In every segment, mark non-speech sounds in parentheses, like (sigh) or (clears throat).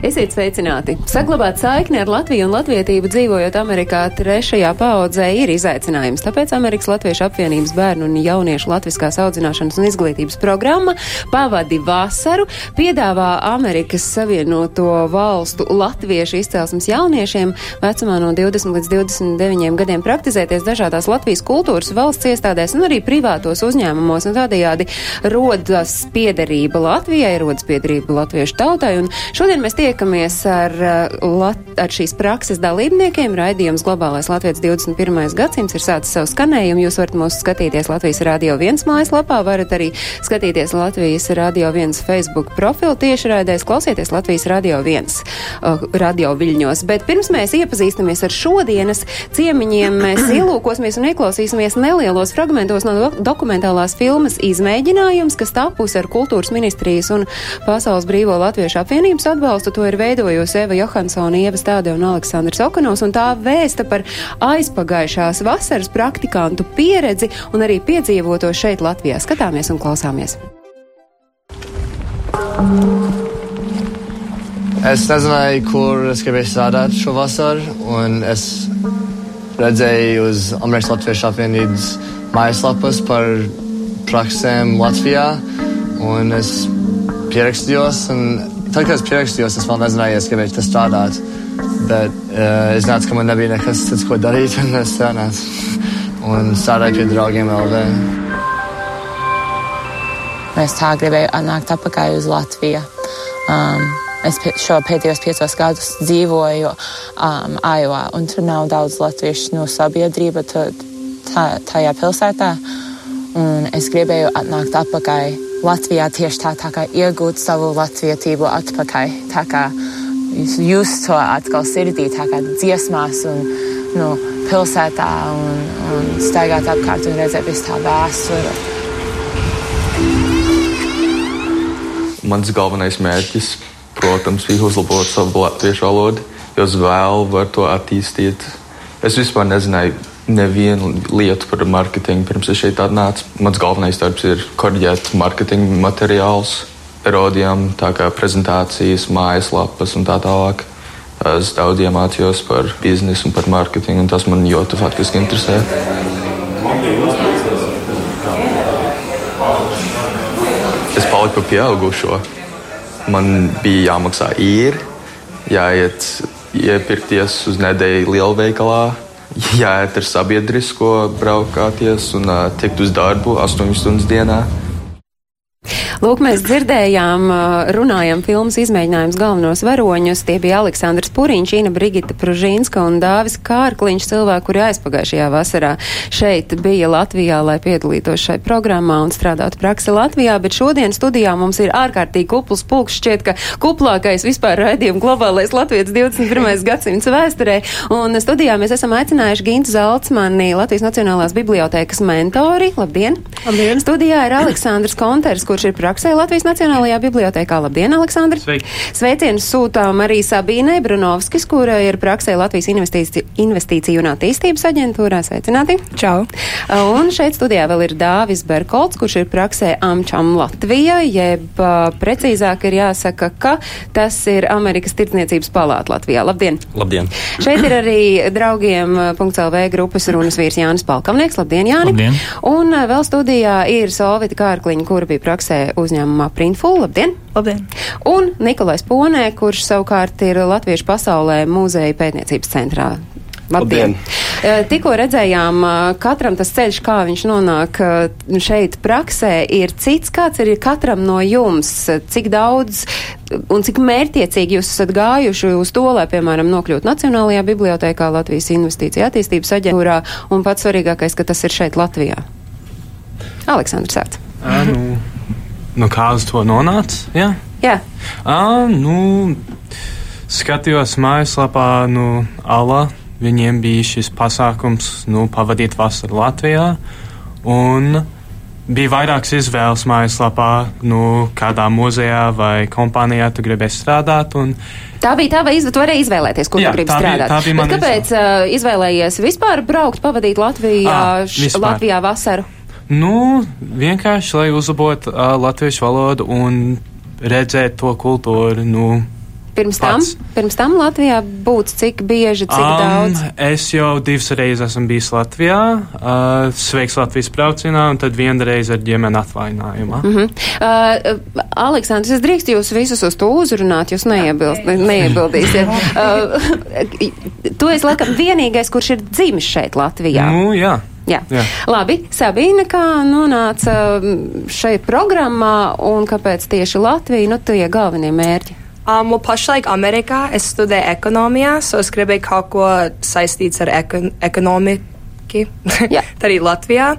Esiet sveicināti! Saglabāt saikni ar Latviju un latvietību dzīvojot Amerikā trešajā paudzē ir izaicinājums. Tāpēc Amerikas Latviešu apvienības bērnu un jauniešu latviskās audzināšanas un izglītības programma Pavadi vasaru piedāvā Amerikas Savienoto valstu latviešu izcelsmes jauniešiem vecumā no 20 līdz 29 gadiem praktizēties dažādās Latvijas kultūras valsts iestādēs un arī privātos uzņēmumos un tādējādi rodas piederība Latvijai, rodas piederība latviešu tautai. Un šodien mēs tiekamies ar, lat, ar šīs prakses dalībniekiem. Raidījums Globālais Latvijas 21. gadsimts ir sācis savu skanējumu. Jūs varat mūs skatīties Latvijas Rādio 1 mājaslapā, varat arī skatīties Latvijas Rādio 1 Facebook profilu tiešraidēs, klausieties Latvijas Rādio 1 uh, radio viļņos. Bet pirms mēs iepazīstamies ar šodienas ciemiņiem, mēs (clears throat) ielūkosimies un ieklausīsimies nelielos fragmentos no do dokumentālās filmas izmēģinājums, kas tapusi ar Kultūras ministrijas un Pasaules Brīvo Latviešu apvienības atbalstu to ir veidojusi Eva Johansona, Ieva Stāde un Aleksandrs Okanovs, un tā vēsta par aizpagājušās vasaras praktikantu pieredzi un arī piedzīvoto šeit Latvijā. Skatāmies un klausāmies. Es nezināju, kur es gribēju strādāt šo vasaru, un es redzēju uz Amerikas Latviešu apvienības mājaslapas par praksēm Latvijā, un es pierakstījos. Un tad, kad es pierakstījos, es vēl nezināju, gribēju te strādāt. Bet uh, es nācu, ka man nebija nekas cits, ko darīt, (laughs) un es strādāju. un strādāju pie draugiem LV. Es tā gribēju atnākt atpakaļ uz Latviju. Um, es šo pēdējos piecos gadus dzīvoju um, Aivā, un tur nav daudz latviešu no sabiedrība tā, tajā pilsētā. Un es gribēju atnākt atpakaļ Latvijā tieši tā, tā kā iegūt savu latvietību atpakaļ. Tā kā jūs to atkal sirdī, tā kā dziesmās un nu, pilsētā un, un staigāt apkārt un redzēt visu tā vēsturi. Mans galvenais mērķis, protams, bija uzlabot savu latviešu valodu, jo uz vēlu var to attīstīt. Es vispār nezināju nevienu lietu par mārketingu, pirms es šeit atnācu. Mans galvenais darbs ir korģēt mārketinga materiālus, erodijām, tā kā prezentācijas, mājaslapas un tā tālāk. Es daudz iemācījos par biznesu un par mārketingu, un tas man ļoti faktiski interesē. Es paliku pieaugušo. Man bija jāmaksā īri, jāiet iepirkties uz nedēļu lielveikalā, (laughs) jāiet ar sabiedrisko braukāties un tikt uz darbu 8 stundas dienā. Lūk, mēs dzirdējām, runājam filmas izmēģinājums galvenos varoņus. Tie bija Aleksandrs Puriņš, Ina Brigita Pružīnska un Dāvis Kārkliņš, cilvēki, kuri aizpagājušajā vasarā šeit bija Latvijā, lai piedalītos šai programmā un strādātu praksi Latvijā, bet šodien studijā mums ir ārkārtīgi kupls pulks, šķiet, ka kuplākais vispār raidījuma globālais Latvijas 21. gadsimts vēsturē. Un studijā mēs esam aicinājuši Gintu Zaltsmani, Latvijas Nacionālās bibliotēkas mentori. Labdien! Labdien! Studijā ir Aleksandrs Konters, kurš ir praksē Latvijas Nacionālajā bibliotekā. Labdien, Aleksandr! Sveiki! Sveicienus sūtām arī Sabīnai Brunovskis, kura ir praksē Latvijas investīci, investīciju un attīstības aģentūrā. Sveicināti! Čau! Un šeit studijā vēl ir Dāvis Berkolts, kurš ir praksē Amčam Latvija, jeb precīzāk ir jāsaka, ka tas ir Amerikas tirdzniecības palāta Latvijā. Labdien! Labdien! Šeit ir arī draugiem .lv grupas runas vīrs Jānis Palkamnieks. Labdien, Jāni! Labdien! Un vēl studijā ir Solvita Kārkliņa, kura bija praksē uzņēmumā Printful. Labdien! Labdien! Un Nikolais Ponē, kurš savukārt ir Latviešu pasaulē mūzeja pētniecības centrā. Labdien! Labdien. Tikko redzējām, katram tas ceļš, kā viņš nonāk šeit praksē, ir cits. Kāds ir katram no jums? Cik daudz un cik mērtiecīgi jūs esat gājuši uz to, lai, piemēram, nokļūtu Nacionālajā bibliotēkā, Latvijas investīcija attīstības aģentūrā, un pats svarīgākais, ka tas ir šeit Latvijā? Aleksandrs Sārts. nu, nu, kā uz to nonāca? Jā. Jā. À, nu, skatījos mājaslapā, nu, Alā. Viņiem bija šis pasākums, nu, pavadīt vasaru Latvijā. Un bija vairākas izvēles mājaslapā, nu, kādā muzejā vai kompānijā tu gribēji strādāt. Un, Tā bija tava izvēle. Tu varēji izvēlēties, kur Jā, tu gribi bija- strādāt. bija Bet kāpēc uh, izvēlējies vispār braukt, pavadīt Latvijā, š, vispār. Latvijā vasaru? Nu, vienkārši, lai uzlabotu uh, latviešu valodu un redzēt to kultūru. Nu, Pirms tam, Pats. pirms tam Latvijā būtu cik bieži, cik um, daudz? es jau divas reizes esmu bijis Latvijā, uh, sveiks Latvijas braucienā, un tad vienreiz ar ģimeni atvainājumā. Mm -hmm. uh, Aleksandrs, es drīkstu jūs visus uz to uzrunāt, jūs neiebilst, neiebildīsiet. (laughs) Uh, tu esi laikam vienīgais, kurš ir dzimis šeit Latvijā. Nu, jā. Jā. Jā. Labi, Sabīna, kā nonāca mm, šeit programmā un kāpēc tieši Latvija, nu tie galvenie mērķi? Um, well, pašlaik Amerikā es studēju ekonomijā, so es gribēju kaut ko saistīts ar ekon ekonomiku, Jā. tā (laughs) arī Latvijā.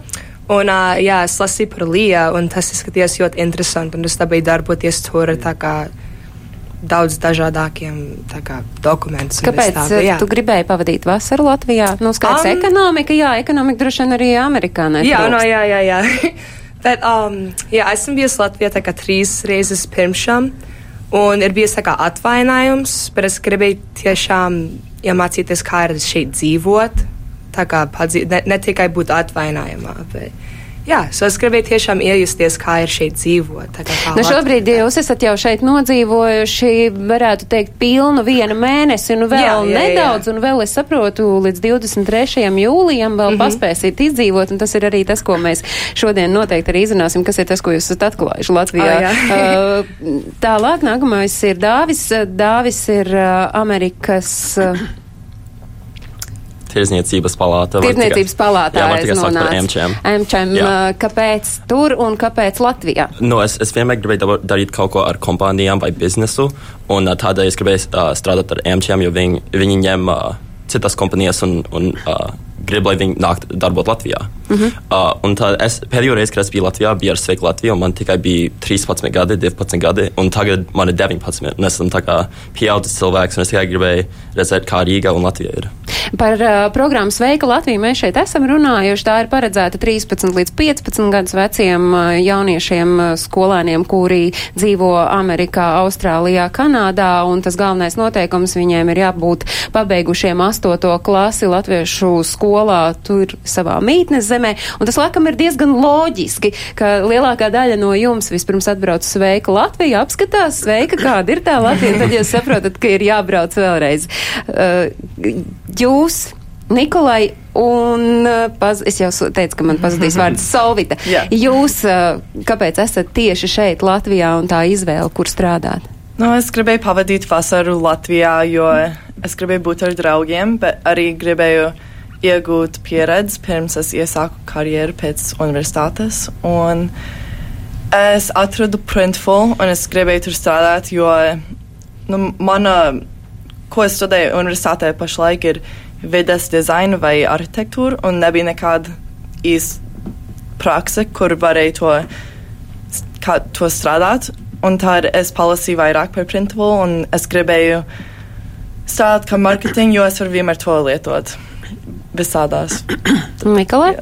Un, uh, jā, es lasīju par Liju, un tas izskatījās ļoti interesanti, un es dabūju darboties tur tā kā daudz dažādākiem tā kā, dokumentiem. Kāpēc uh, tu gribēji pavadīt vasaru Latvijā? Nu, skaidrs, Um, ekonomika, jā, ekonomika droši vien arī Amerikā Jā, netrūkst. no, jā, jā, jā. (laughs) Bet, um, jā, esmu bijusi Latvijā tā kā trīs reizes pirms šam, un ir bijis tā kā atvainājums, bet es gribēju tiešām iemācīties, kā ir šeit dzīvot, tā kā padzī, ne, ne tikai būt atvainājumā, bet, jā, so es gribēju tiešām iejusties, kā ir šeit dzīvot. tā Nu, šobrīd jūs esat jau šeit nodzīvojuši, varētu teikt, pilnu vienu mēnesi, un vēl Jā, jā, jā. nedaudz, un vēl es saprotu, līdz 23. jūlijam vēl mm -hmm. paspēsiet izdzīvot, un tas ir arī tas, ko mēs šodien noteikti arī izrunāsim, kas ir tas, ko jūs esat atklājuši Latvijā. O, jā. (laughs) Uh, Tālāk nākamais ir Dāvis. Dāvis ir Amerikas. Tirzniecības palāta. tikai- palātā Jā, es nonācu. MČM. MČM, Jā. kāpēc tur un kāpēc Latvijā? Nu, es, es vienmēr gribēju darīt kaut ko ar kompānijām vai biznesu, un tādēļ es gribēju uh, strādāt ar MČM, jo viņi, viņi ņem uh, citas kompānijas un, un uh, grib, lai viņi nāk darbot Latvijā. Mm -hmm. uh, un tad es pēdējo reizi, kad es biju Latvijā, bija ar Sveiku Latviju, un man tikai bija 13 gadi, 12 gadi, un tagad man ir 19. Un esmu tā kā pieaudzis cilvēks, un es tikai gribēju redzēt, kā Rīga un Latvija ir. Par uh, programmu Sveika Latvija mēs šeit esam runājuši. Tā ir paredzēta 13 līdz 15 gadus veciem uh, jauniešiem, uh, skolēniem, kuri dzīvo Amerikā, Austrālijā, Kanādā. Un tas galvenais noteikums viņiem ir jābūt pabeigušiem 8. klasi latviešu skolā tur savā mītnes zemē. Un tas laikam ir diezgan loģiski, ka lielākā daļa no jums vispirms atbrauc Sveika Latvija, apskatās Sveika, kāda ir tā Latvija, tad jūs saprotat, ka ir jābrauc vēlreiz. Uh, jūs, Nikolai, un uh, paz, es jau teicu, ka man pazudīs vārds (laughs) Solvita. Jā. Jūs, uh, kāpēc esat tieši šeit Latvijā un tā izvēle, kur strādāt? Nu, es gribēju pavadīt vasaru Latvijā, jo es gribēju būt ar draugiem, bet arī gribēju iegūt pieredzi pirms es iesāku karjeru pēc universitātes. Un es atradu Printful, un es gribēju tur strādāt, jo nu, mana, ko es studēju universitātē pašlaik, ir vides dizaina vai arhitektūra, un nebija nekāda īsta prakse, kur varēju to, kā, to strādāt. Un tad es palasīju vairāk par Printful, un es gribēju strādāt kā marketing, jo es varu vienmēr to lietot visādās. Nikolai?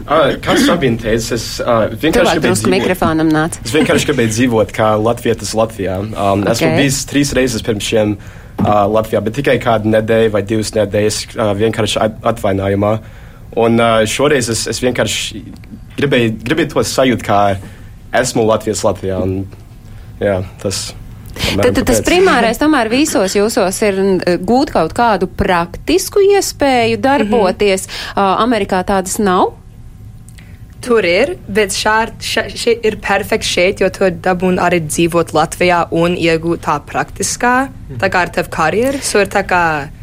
Uh, kā Sabina teica, es uh, vienkārši gribēju dzīvot. mikrofonam nāc. Es vienkārši gribēju dzīvot kā latvietis Latvijā. Um, okay. Esmu bijis trīs reizes pirms šiem uh, Latvijā, bet tikai kādu nedēļu vai divas nedēļas uh, vienkārši at- atvainājumā. Un uh, šoreiz es, es vienkārši gribēju, gribēju to sajūt, kā esmu Latvijas Latvijā. Un, jā, tas, apmēram Tad, tad tas primārais tomēr visos jūsos ir uh, gūt kaut kādu praktisku iespēju darboties. Uh, Amerikā tādas nav. Tur ir, bet šār, ša, ir perfekts šeit, jo tu dabūni arī dzīvot Latvijā un iegūt tā praktiskā, tā kā ar tevi karjeru. So.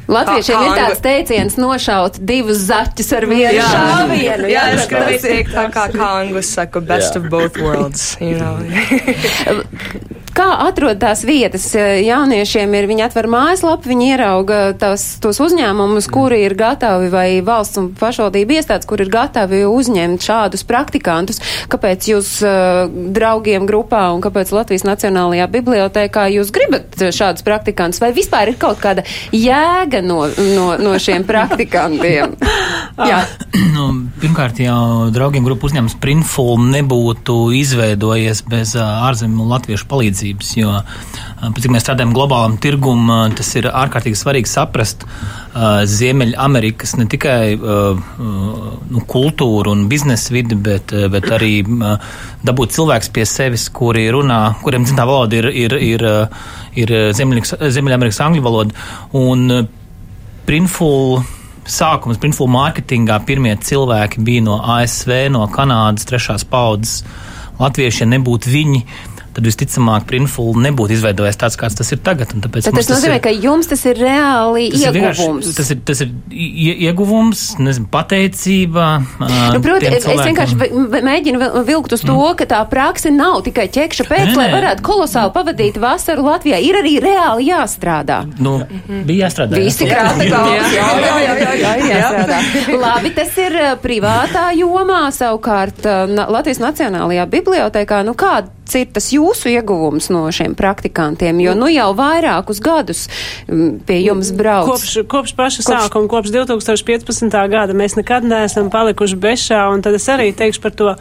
Latviešiem ir tāds teiciens nošaut divus zaķus ar vienu Jā. šāvienu. Jā, es tas gribēju ir teikt, tā kā, kā angļu saka, best Jā. of both worlds. You know? (laughs) (laughs) Kā atrod tās vietas? Jauniešiem ir, viņi atver mājaslapu, viņi ierauga tās, tos uzņēmumus, kuri ir gatavi, vai valsts un pašvaldību iestādes, kur ir gatavi uzņemt šādus praktikantus. Kāpēc jūs uh, draugiem grupā un kāpēc Latvijas Nacionālajā bibliotēkā jūs gribat šādus praktikantus? Vai vispār ir kaut kāda jēga no, no, no šiem (laughs) praktikantiem? Jā. (clears throat) nu, pirmkārt jau draugiem grupu uzņēmums Printful nebūtu izveidojies bez ārzemju latviešu palīdzības, jo, pēc cik mēs strādājam globālam tirgum, tas ir ārkārtīgi svarīgi saprast Ziemeļamerikas ne tikai nu, kultūru un biznesa vidi, bet, bet arī dabūt cilvēks pie sevis, kuri runā, kuriem dzimtā valoda ir, ir, ir, ir Ziemeļamerikas angļu valoda. Un Printful sākums Printful mārketingā pirmie cilvēki bija no ASV, no Kanādas, trešās paudzes latvieši, ja nebūtu viņi tad visticamāk Printful nebūtu izveidojies tāds, kāds tas ir tagad. Tad tas nozīmē, ir, ka jums tas ir reāli tas ieguvums. Ir tas, ir, tas ir ieguvums, nezinu, pateicība. Nu, Protams, es vienkārši mēģinu vilkt uz to, mm. ka tā prakse nav tikai ķekša pēc, nē, lai varētu kolosāli pavadīt vasaru Latvijā. Ir arī reāli jāstrādā. Nu, mhm. bija jāstrādā. Visi krāta galvas. Jā, jā, jā, jā, jā, ir jāstrādā. Labi, tas ir privātā jomā, savukārt Latvijas Nacionālajā bibliotekā. Nu, kāda ir tas jūsu ieguvums no šiem praktikantiem? Jo nu jau vairākus gadus mm, pie jums brauc. Kopš, kopš paša kopš... sākuma, kopš 2015. gada mēs nekad neesam palikuši bešā, un tad es arī teikšu par to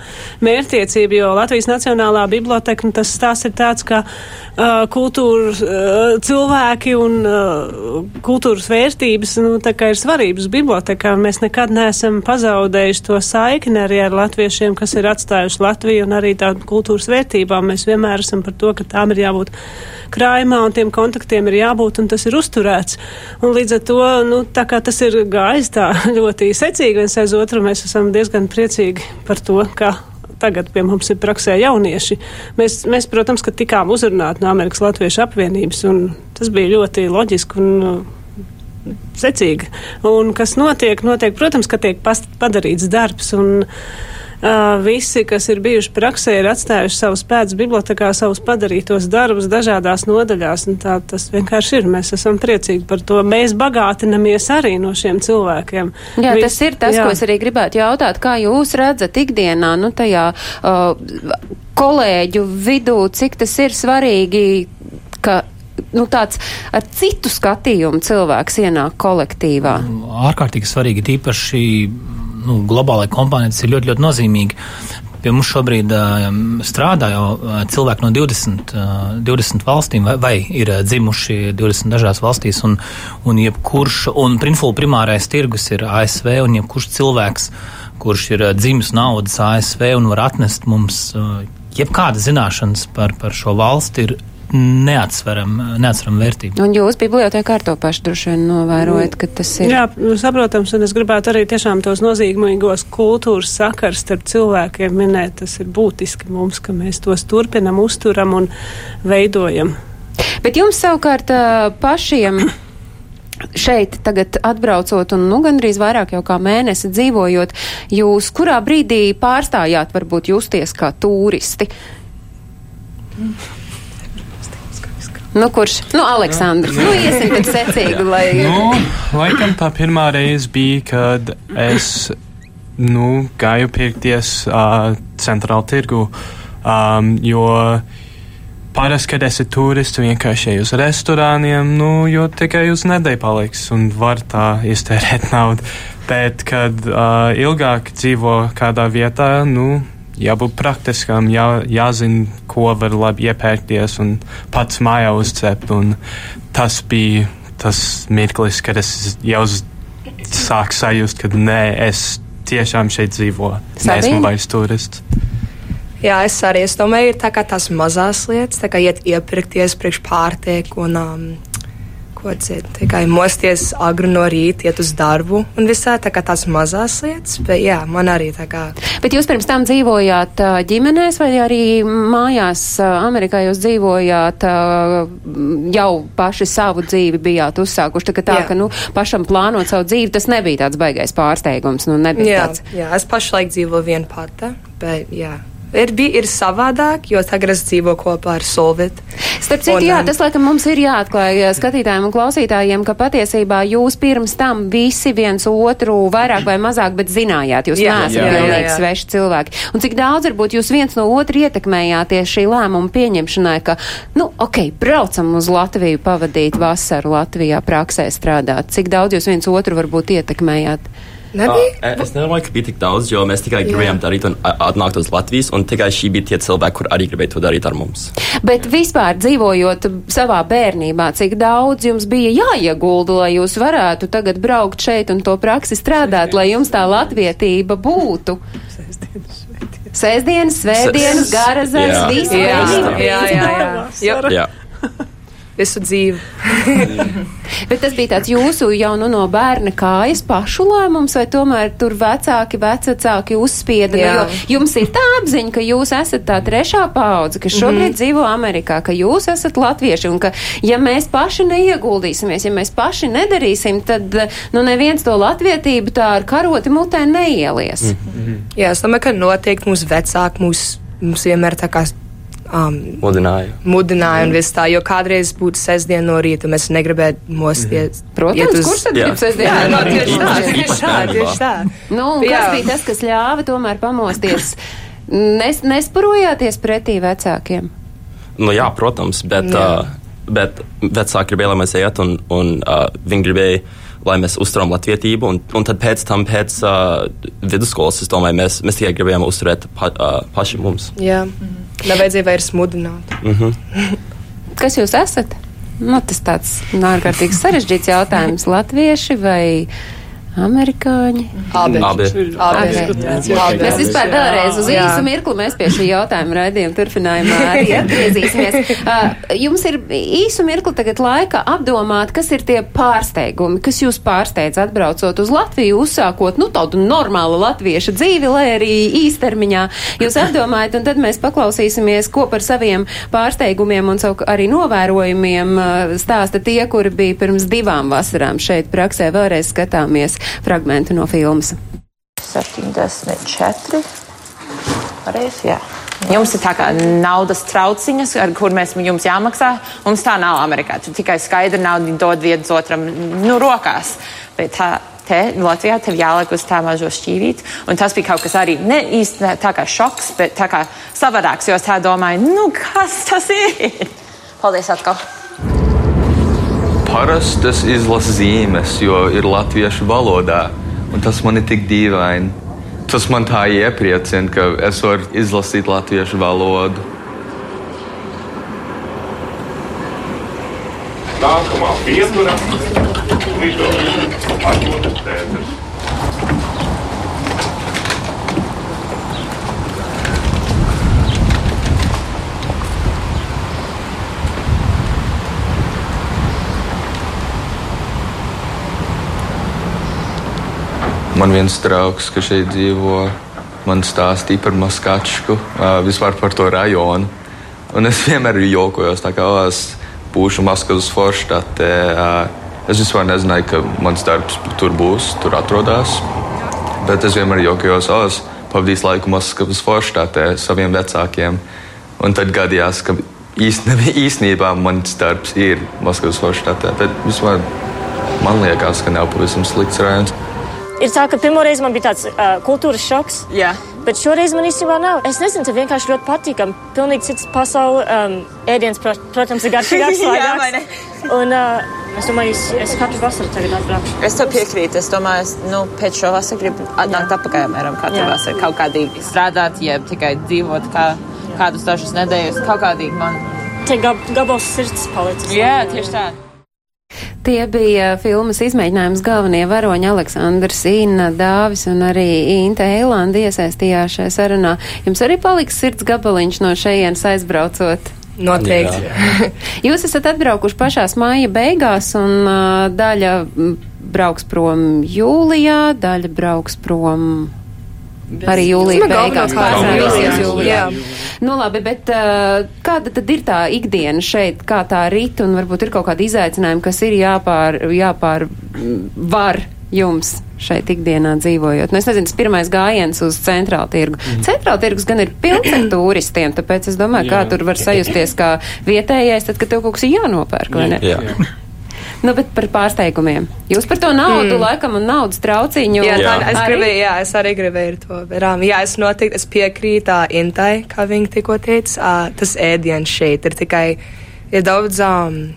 mērķtiecību, jo Latvijas Nacionālā biblioteka, nu, tas stāsts ir tāds, ka uh, kultūras uh, cilvēki un uh, kultūras vērtības, nu, tā kā ir svarības bibliotekā, mēs nekad neesam pazaudējuši to saikni arī ar latviešiem, kas ir atstājuši Latviju un arī tādu kultūras vērtībām attiecībām mēs vienmēr esam par to, ka tām ir jābūt krājumā un tiem kontaktiem ir jābūt un tas ir uzturēts. Un līdz ar to, nu, tā kā tas ir gājis tā (laughs) ļoti secīgi viens aiz otru, mēs esam diezgan priecīgi par to, ka tagad pie mums ir praksē jaunieši. Mēs, mēs protams, ka tikām uzrunāti no Amerikas Latviešu apvienības, un tas bija ļoti loģiski un uh, secīgi. Un kas notiek, notiek, protams, ka tiek padarīts darbs. Un, Uh, visi, kas ir bijuši praksē, ir atstājuši savus pēdas bibliotekā, savus padarītos darbus dažādās nodaļās. Tā tas vienkārši ir. Mēs esam priecīgi par to. Mēs bagātinamies arī no šiem cilvēkiem. Jā, Vis, tas ir tas, jā. ko es arī gribētu jautāt. Kā jūs redzat ikdienā, nu, tajā uh, kolēģu vidū, cik tas ir svarīgi, ka nu, tāds ar citu skatījumu cilvēks ienāk kolektīvā? Ārkārtīgi svarīgi, tīpaši nu, globālai kompānijai tas ir ļoti, ļoti nozīmīgi. Pie mums šobrīd uh, strādā jau uh, cilvēki no 20, uh, 20 valstīm, vai, vai ir uh, dzimuši 20 dažās valstīs, un, un jebkurš, un Printful primārais tirgus ir ASV, un jebkurš cilvēks, kurš ir uh, dzimis naudas ASV un var atnest mums uh, jebkādas zināšanas par, par šo valsti, ir neatsveram, neatsveram vērtību. Un jūs bibliotekā ar to pašu droši vien novērojat, ka tas ir. Jā, saprotams, un es gribētu arī tiešām tos nozīmīgos kultūras sakars starp cilvēkiem minēt. Tas ir būtiski mums, ka mēs tos turpinam, uzturam un veidojam. Bet jums savukārt pašiem. Šeit tagad atbraucot un nu gandrīz vairāk jau kā mēnesi dzīvojot, jūs kurā brīdī pārstājāt varbūt justies kā turisti? Mm. Nu, kurš? Nu, Aleksandrs. Nu, iesim pēc secīgi, lai. Nu, laikam tā pirmā reize bija, kad es, nu, gāju pirkties uh, centrāla tirgu, um, jo parasti, kad esi turists, vienkārši ej uz restorāniem, nu, jo tikai uz nedēļu paliks un var tā iztērēt (laughs) naudu. Bet, kad uh, ilgāk dzīvo kādā vietā, nu, jābūt praktiskam, jā, jāzina, ko var labi iepērkties un pats mājā uzcept. Tas bija tas mirklis, kad es jau sāku sajust, ka nē, es tiešām šeit dzīvoju. Neesmu vairs turists. Jā, es arī es domāju, ir tā kā tās mazās lietas, tā kā iet iepirkties priekš pārtieku un um, ko citu. Tikai mosties agri no rīta, iet uz darbu un visā tā kā tās mazās lietas, bet jā, man arī tā kā. Bet jūs pirms tam dzīvojāt ģimenēs vai arī mājās Amerikā jūs dzīvojāt jau paši savu dzīvi bijāt uzsākuši, tā kā tā, jā. ka, nu, pašam plānot savu dzīvi, tas nebija tāds baigais pārsteigums, nu, nebija jā, tāds. Jā, es pašlaik dzīvoju vien pata, bet jā ir, bija, ir savādāk, jo tagad es dzīvoju kopā ar Solvitu. Starp citu, jā, um, tas laikam mums ir jāatklāj skatītājiem un klausītājiem, ka patiesībā jūs pirms tam visi viens otru vairāk vai mazāk, bet zinājāt, jūs jā, neesat pilnīgi sveši cilvēki. Un cik daudz varbūt jūs viens no otru ietekmējāties šī lēmuma pieņemšanai, ka, nu, ok, braucam uz Latviju pavadīt vasaru Latvijā praksē strādāt. Cik daudz jūs viens otru varbūt ietekmējāt? Nebija? Uh, es nedomāju, ka bija tik daudz, jo mēs tikai gribējām darīt un a- atnākt uz Latvijas, un tikai šī bija tie cilvēki, kur arī gribēja to darīt ar mums. Bet vispār dzīvojot savā bērnībā, cik daudz jums bija jāiegulda, lai jūs varētu tagad braukt šeit un to praksi strādāt, lai jums tā latvietība būtu? Sēsdienas, svētdienas, garazars, Jā. visu Jā, veidību. jā, jā, jā. jā. Jā. (laughs) Visu dzīvi. (laughs) Bet tas bija tāds jūsu jau nu no bērna kājas pašu lēmums, vai tomēr tur vecāki, vecāki uzspieda? Jā. Nu, jo jums ir tā apziņa, ka jūs esat tā trešā paudze, kas šobrīd Mhm. dzīvo Amerikā, ka jūs esat latvieši un ka, ja mēs paši neieguldīsimies, ja mēs paši nedarīsim, tad nu, neviens to latvietību tā ar karoti mutē neielies. Jā, es domāju, ka noteikti mūsu vecāki mūs, mums vienmēr tā kā um, Mudināju. mudināja un viss tā, jo kādreiz būtu sestdiena no rīta, mēs negribētu mosties. Protams, iet uz- kurš tad grib sestdienā Jā, tieši tā, tieši tā, tieši tā. Nu, un kas bija tas, kas ļāva tomēr pamosties? Nes, nesparojāties pretī vecākiem. Nu, jā, protams, bet, Jā. uh, bet vecāki gribēja, lai mēs ejam, un, un uh, viņi gribēja, lai mēs uzturam latvietību. Un, un tad pēc tam, pēc uh, vidusskolas, es domāju, mēs, mēs tikai gribējām uzturēt pa, uh, paši mums. Jā, nevajadzēja vairs mudināt. Mm -hmm. (laughs) Kas jūs esat? Nu, tas tāds ārkārtīgi sarežģīts jautājums. Latvieši vai amerikāņi? Abi. Abi. Abi. Abi. Mēs vispār vēlreiz uz īsu mirkli mēs pie šī jautājuma raidījuma turpinājumā arī (laughs) atgriezīsimies. Uh, Jums ir īsu mirkli tagad laika apdomāt, kas ir tie pārsteigumi, kas jūs pārsteidz atbraucot uz Latviju, uzsākot, nu, tādu normālu latviešu dzīvi, lai arī īstermiņā jūs apdomājat, un tad mēs paklausīsimies, ko par saviem pārsteigumiem un savu arī novērojumiem uh, stāsta tie, kuri bija pirms divām vasarām šeit praksē. Vēlreiz skatāmies fragmentu no filmas. 74. Pareizi, jā. Jums ir tā kā naudas trauciņas, ar kur mēs jums jāmaksā. Mums tā nav Amerikā. Tur tikai skaidra nauda dod viens otram nu, rokās. Bet tā, te Latvijā tev jāliek uz tā mazo šķīvīti. Un tas bija kaut kas arī ne īsti ne tā kā šoks, bet tā kā savādāks, jo es tā domāju, nu kas tas ir? Paldies atkal! Parasti tas izlasa zīmes, jo ir latviešu valodā, un tas man ir tik dīvaini. Tas man tā iepriecina, ka es varu izlasīt latviešu valodu. Nākamā pietura - lidojuma atmodas centrs. Man viens draugs, kas šeit dzīvo, man stāstīja par Maskačku, vispār par to rajonu. Un es (laughs) vienmēr jokojos, tā kā "O, es būšu Maskavas forštatē. Es vispār nezināju, ka mans darbs tur būs, tur atrodas. Bet es vienmēr jokojos, o, es pavadīju laiku Maskavas forštatē saviem vecākiem. Un tad gadījās, ka īst, (laughs) īstenībā mans darbs ir Maskavas forštatē. Bet vispār man liekas, ka nav pavisam slikts rajonus. Ir tā, ka pirmo reizi man bija tāds uh, kultūras šoks. Jā. Bet šoreiz man īstenībā nav. Es nezinu, tas vienkārši ļoti patīkami. Pilnīgi cits pasaule. Um, ēdiens, pro, protams, ir garšīgāks. (laughs) Jā. Un uh, es domāju, es, es katru vasaru tagad atbraukšu. Es tev piekrītu. Es domāju, es nu, pēc šo vasaru gribu atnākt atpakaļ apmēram katru Jā. vasaru. Kaut kādīgi strādāt, jeb tikai dzīvot kā, kādus dažus nedēļas. Kaut kādīgi man. Te gab, gabals sirds palicis. Jā, tieši tā. Tie bija filmas izmēģinājums galvenie varoņi Aleksandrs, Inna, Dāvis un arī Inte Eilanda iesaistījās šajā sarunā. Jums arī paliks sirds gabaliņš no šejienes aizbraucot? Noteikti. Jā. (laughs) Jūs esat atbraukuši pašās māja beigās un uh, daļa brauks prom jūlijā, daļa brauks prom. Arī jūlijā Vismaz beigās pārsvarā jūlijā. Jā. Nu labi, bet uh, kāda tad ir tā ikdiena šeit, kā tā rīt un varbūt ir kaut kādi izaicinājumi, kas ir jāpār, jāpār mm, var jums šeit ikdienā dzīvojot? Nu, es nezinu, tas pirmais gājiens uz centrālu tirgu. Mm. Centrāla tirgus gan ir pilns ar (clears throat) turistiem, tāpēc es domāju, kā Jā. tur var sajusties kā vietējais, tad, kad tev kaut kas ir jānopērk, vai ne? Jā. Nu, bet par pārsteigumiem. Jūs par to naudu, Mm. laikam, un naudas trauciņu. Jā, tā, es, Arī? gribēju, jā, es arī gribēju to. Bet, um, jā, es noteikti es piekrītu Intai, kā viņa tikko teica. Uh, tas ēdiens šeit ir tikai ir daudz um,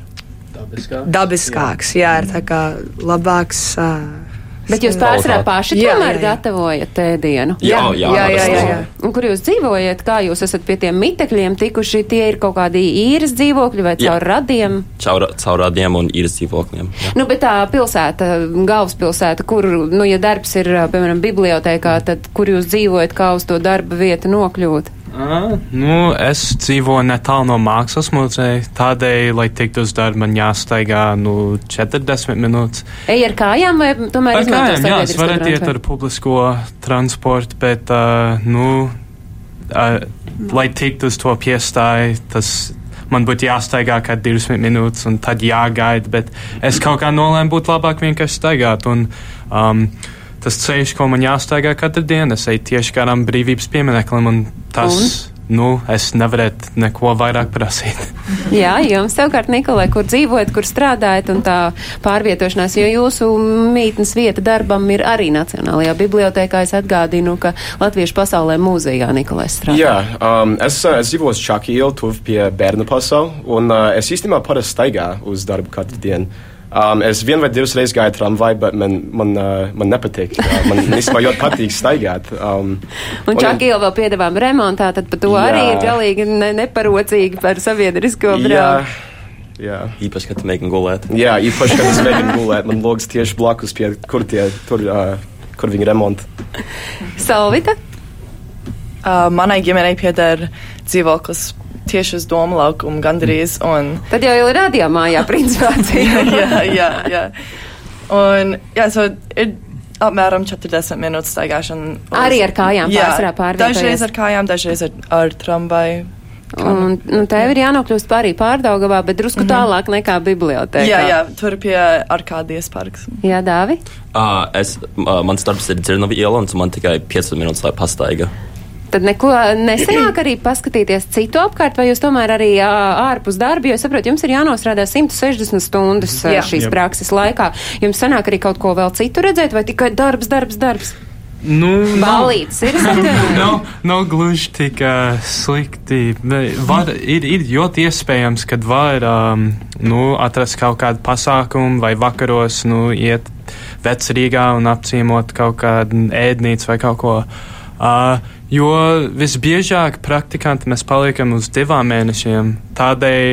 Dabiskāk. dabiskāks. Jā, ir tā kā labāks. Uh, Bet jūs pārsvarā paši Jā, tomēr jā, jā. gatavojat ēdienu? Jā, jā, jā, jā, jā, jā. Un kur jūs dzīvojat? Kā jūs esat pie tiem mitekļiem tikuši? Tie ir kaut kādi īres dzīvokļi vai Jā. caur radiem? Caur, caur radiem un īres dzīvokļiem. Jā. Nu, bet tā pilsēta, galvaspilsēta, kur, nu, ja darbs ir, piemēram, bibliotēkā, tad kur jūs dzīvojat, kā uz to darba vietu nokļūt? À, nu, es dzīvoju netālu no mākslas muzeja. Tādēļ, lai tiktu uz darbu, man jāstaigā nu, 40 minūtes. Ej ar kājām vai tomēr Ar kājām, jā, es varētu iet ar publisko transportu, bet, uh, nu, uh, lai tiktu uz to piestāju, tas man būtu jāstaigā kā 20 minūtes un tad jāgaida, bet es kaut kā nolēmu būt labāk vienkārši staigāt. Un, um, tas ceļš, ko man jāstaigā katru dienu, es eju tieši garām brīvības piemineklim, un tas, un? nu, es nevarētu neko vairāk prasīt. (laughs) Jā, jums savukārt, Nikolai, kur dzīvojat, kur strādājat un tā pārvietošanās, jo jūsu mītnes vieta darbam ir arī Nacionālajā bibliotēkā. Es atgādinu, ka Latviešu pasaulē mūzejā Nikolais strādā. Jā, um, es, uh, es dzīvoju Čakī ielu, tuvu pie bērnu pasaules, un uh, es īstenībā parasti staigāju uz darbu katru dienu. Um, es vienu vai divas reizes gāju tramvaju, bet man, man, uh, man nepatīk. Uh, man (laughs) īstenībā ļoti patīk staigāt. Um, Un Čakīla vēl piedāvām remontā, tad par to Jā. arī ir galīgi ne, neparocīgi par sabiedrisko jā, braucu. jā. Īpaši, kad tu mēģini gulēt. Jā, īpaši, kad es mēģinu gulēt, man logs tieši blakus pie, kur, tie, tur, uh, kur viņi remonta. Salvita? Uh, manai ģimenei pieder dzīvoklis tieši uz domu laukumu gandrīz. Un, Tad jau ir radio mājā, principā. (laughs) jā, jā, jā, jā. Un, jā, so ir apmēram 40 minūtes staigāšana. uz- Arī ar kājām Jā, pārsvarā pārvietojies? Dažreiz ar kājām, dažreiz ar, ar tramvaju. Un, nu, tev ir jānokļūst arī pārdaugavā, bet drusku Mhm. tālāk nekā bibliotēkā. Jā, jā, tur pie Arkādijas parks. Jā, Dāvi? Uh, es, uh, mans darbs ir Dzirnavi iela, un man tikai 5 minūtes, lai pastaiga. Tad neko nesenāk arī paskatīties citu apkārt, vai jūs tomēr arī ā, ārpus darba, jo es saprotu, jums ir jānostrādā 160 stundas Jā. šīs Jā. prakses laikā. Jums sanāk arī kaut ko vēl citu redzēt, vai tikai darbs, darbs, darbs? Nu, nav- Balīts ir septembrī? (laughs) nav, nav gluži tik uh, slikti. Var, ir, ir ļoti iespējams, ka var um, nu, atrast kaut kādu pasākumu vai vakaros nu, iet vecrīgā un apciemot kaut kādu ēdnīcu vai kaut ko. Uh, jo visbiežāk praktikanti mēs paliekam uz divām mēnešiem. Tādēļ,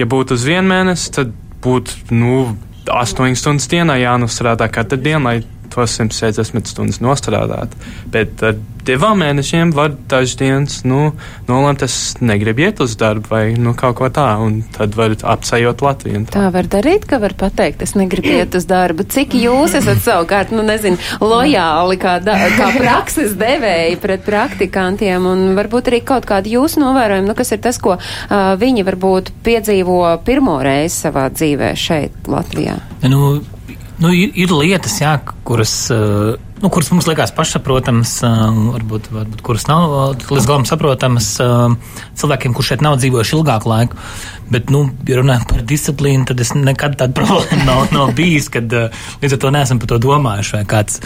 ja būtu uz vienu mēnesi, tad būtu nu, astoņas stundas dienā jānostrādā katru dienu, lai to 160 stundas nostrādāt. Bet ar divām mēnešiem var dažas dienas nu, nolemt, es negribu iet uz darbu vai nu, kaut ko tā, un tad var apsajot Latviju. Tā var darīt, ka var pateikt, es negribu iet uz darbu. Cik jūs esat savukārt, nu nezinu, lojāli kā, da, kā prakses devēji pret praktikantiem un varbūt arī kaut kādi jūsu novērojumi, nu kas ir tas, ko uh, viņi varbūt piedzīvo pirmo reizi savā dzīvē šeit Latvijā. Nu, nu, ir, ir lietas, jā, kuras, uh, nu, kuras mums liekas pašsaprotamas, uh, varbūt, varbūt kuras nav uh, līdz galam saprotamas cilvēkiem, kurš šeit nav dzīvojuši ilgāku laiku. Bet, nu, ja runājam par disciplīnu, tad es nekad tādu (laughs) problēmu nav, nav bijis, kad līdz ar to neesam par to domājuši. vai Kāds,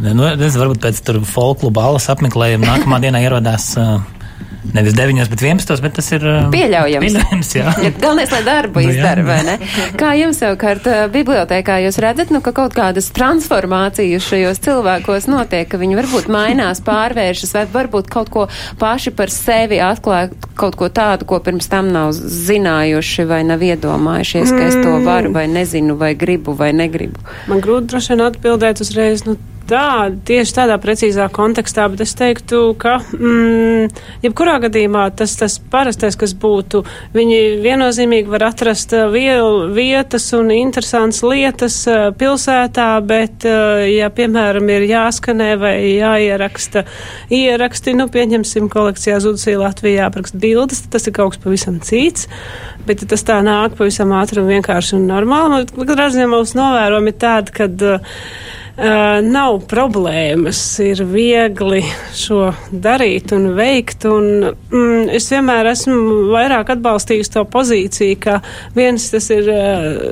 nu, nezinu, varbūt pēc tam folkluba balas apmeklējuma nākamā dienā ierodās. Uh, Nevis 9, bet 11, bet tas ir uh, Pieļaujams. pieļaujams jā. Ja Galvenais, lai darbu Nu, jā. izdara, vai ne? Kā jums savukārt uh, bibliotēkā jūs redzat, nu, ka kaut kādas transformācijas šajos cilvēkos notiek, ka viņi varbūt mainās, pārvēršas, vai varbūt kaut ko paši par sevi atklāja, kaut ko tādu, ko pirms tam nav zinājuši vai nav iedomājušies, ka es to varu vai nezinu, vai gribu vai negribu. Man grūti droši vien atbildēt uzreiz. Nu, Tā, tieši tādā precīzā kontekstā, bet es teiktu, ka mm, jebkurā gadījumā tas, tas parastais, kas būtu, viņi viennozīmīgi var atrast uh, vielu, vietas un interesantas lietas uh, pilsētā, bet, uh, ja, piemēram, ir jāskanē vai jāieraksta ieraksti, nu, pieņemsim kolekcijā Zudusī Latvijā jāapraksta bildes, tas ir kaut kas pavisam cits, bet ja tas tā nāk pavisam ātri un vienkārši un normāli. Katrā ziņā mūsu novērojumi ir tādi, kad uh, Uh, nav problēmas, ir viegli šo darīt un veikt. Un, mm, es vienmēr esmu vairāk atbalstījusi to pozīciju, ka viens tas ir uh,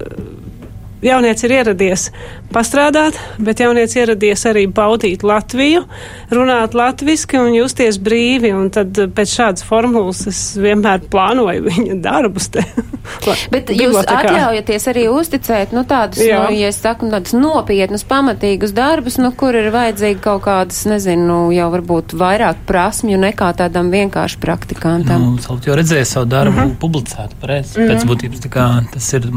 jaunieci ir ieradies pastrādāt, bet jaunieci ieradies arī baudīt Latviju, runāt latviski un justies brīvi, un tad pēc šādas formulas es vienmēr plānoju (laughs) viņa darbus te. (laughs) Bet jūs atļaujaties arī uzticēt, nu, tādus, Jā. nu, ja es saku, tādus nopietnus, pamatīgus darbus, nu, kur ir vajadzīgi kaut kādas, nezinu, nu, jau varbūt vairāk prasmju nekā tādam vienkārši praktikantam. Nu, jau redzēja savu darbu mm -hmm. publicēt, pareizi. Mm -hmm. Pēc būtības tā kā tas ir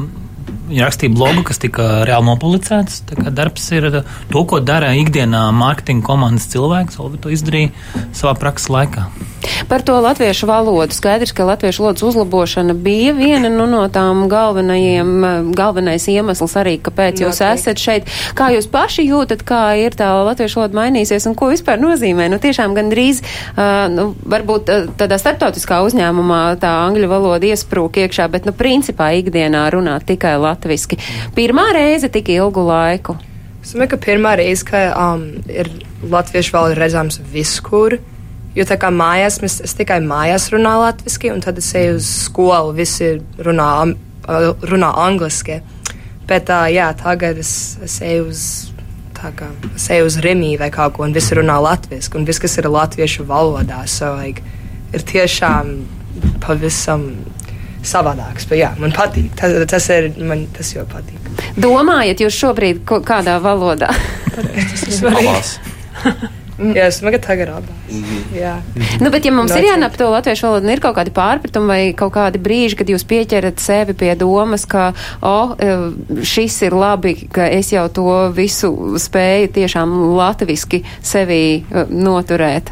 Viņa rakstīja blogu, kas tika reāli nopublicēts. Darbs ir to, ko dara ikdienā mārketinga komandas cilvēks. Olvi to izdarīja savā prakses laikā. Par to latviešu valodu. Skaidrs, ka latviešu valodas uzlabošana bija viena nu, no tām galvenajiem, galvenais iemesls arī, kāpēc jūs Noteikti. esat šeit. Kā jūs paši jūtat, kā ir tā latviešu valoda mainīsies un ko vispār nozīmē? Nu, tiešām gandrīz, uh, nu, varbūt uh, tādā starptautiskā uzņēmumā tā angļu valoda iesprūk iekšā, bet, nu, principā ikdienā runāt tikai latviešu latviski. Pirmā reize tik ilgu laiku. Es domāju, ka pirmā reize, ka um, ir latviešu valoda redzams viskur. Jo tā kā mājās, mēs, es tikai mājās runāju latviešu, un tad es eju uz skolu, visi runā, uh, runā angliski. Bet uh, jā, tagad es, es eju uz. Kā, es eju uz Rīgā vai kaut ko, un visi runā latviešu, un viss, kas ir latviešu valodā, so, like, ir tiešām pavisam savādāks. Bet, jā, man patīk. Tas, tas ir man tas jau patīk. Domājat, jūs šobrīd kādā valodā? tas ir svarīgi. Jā, es domāju, ka tagad ir abās. Mm -hmm. Jā. Nu, bet, ja mums Nocīt. ir jānap to latviešu valodu, ir kaut kādi pārpratumi vai kaut kādi brīži, kad jūs pieķerat sevi pie domas, ka, o, oh, šis ir labi, ka es jau to visu spēju tiešām latviski sevi e, noturēt.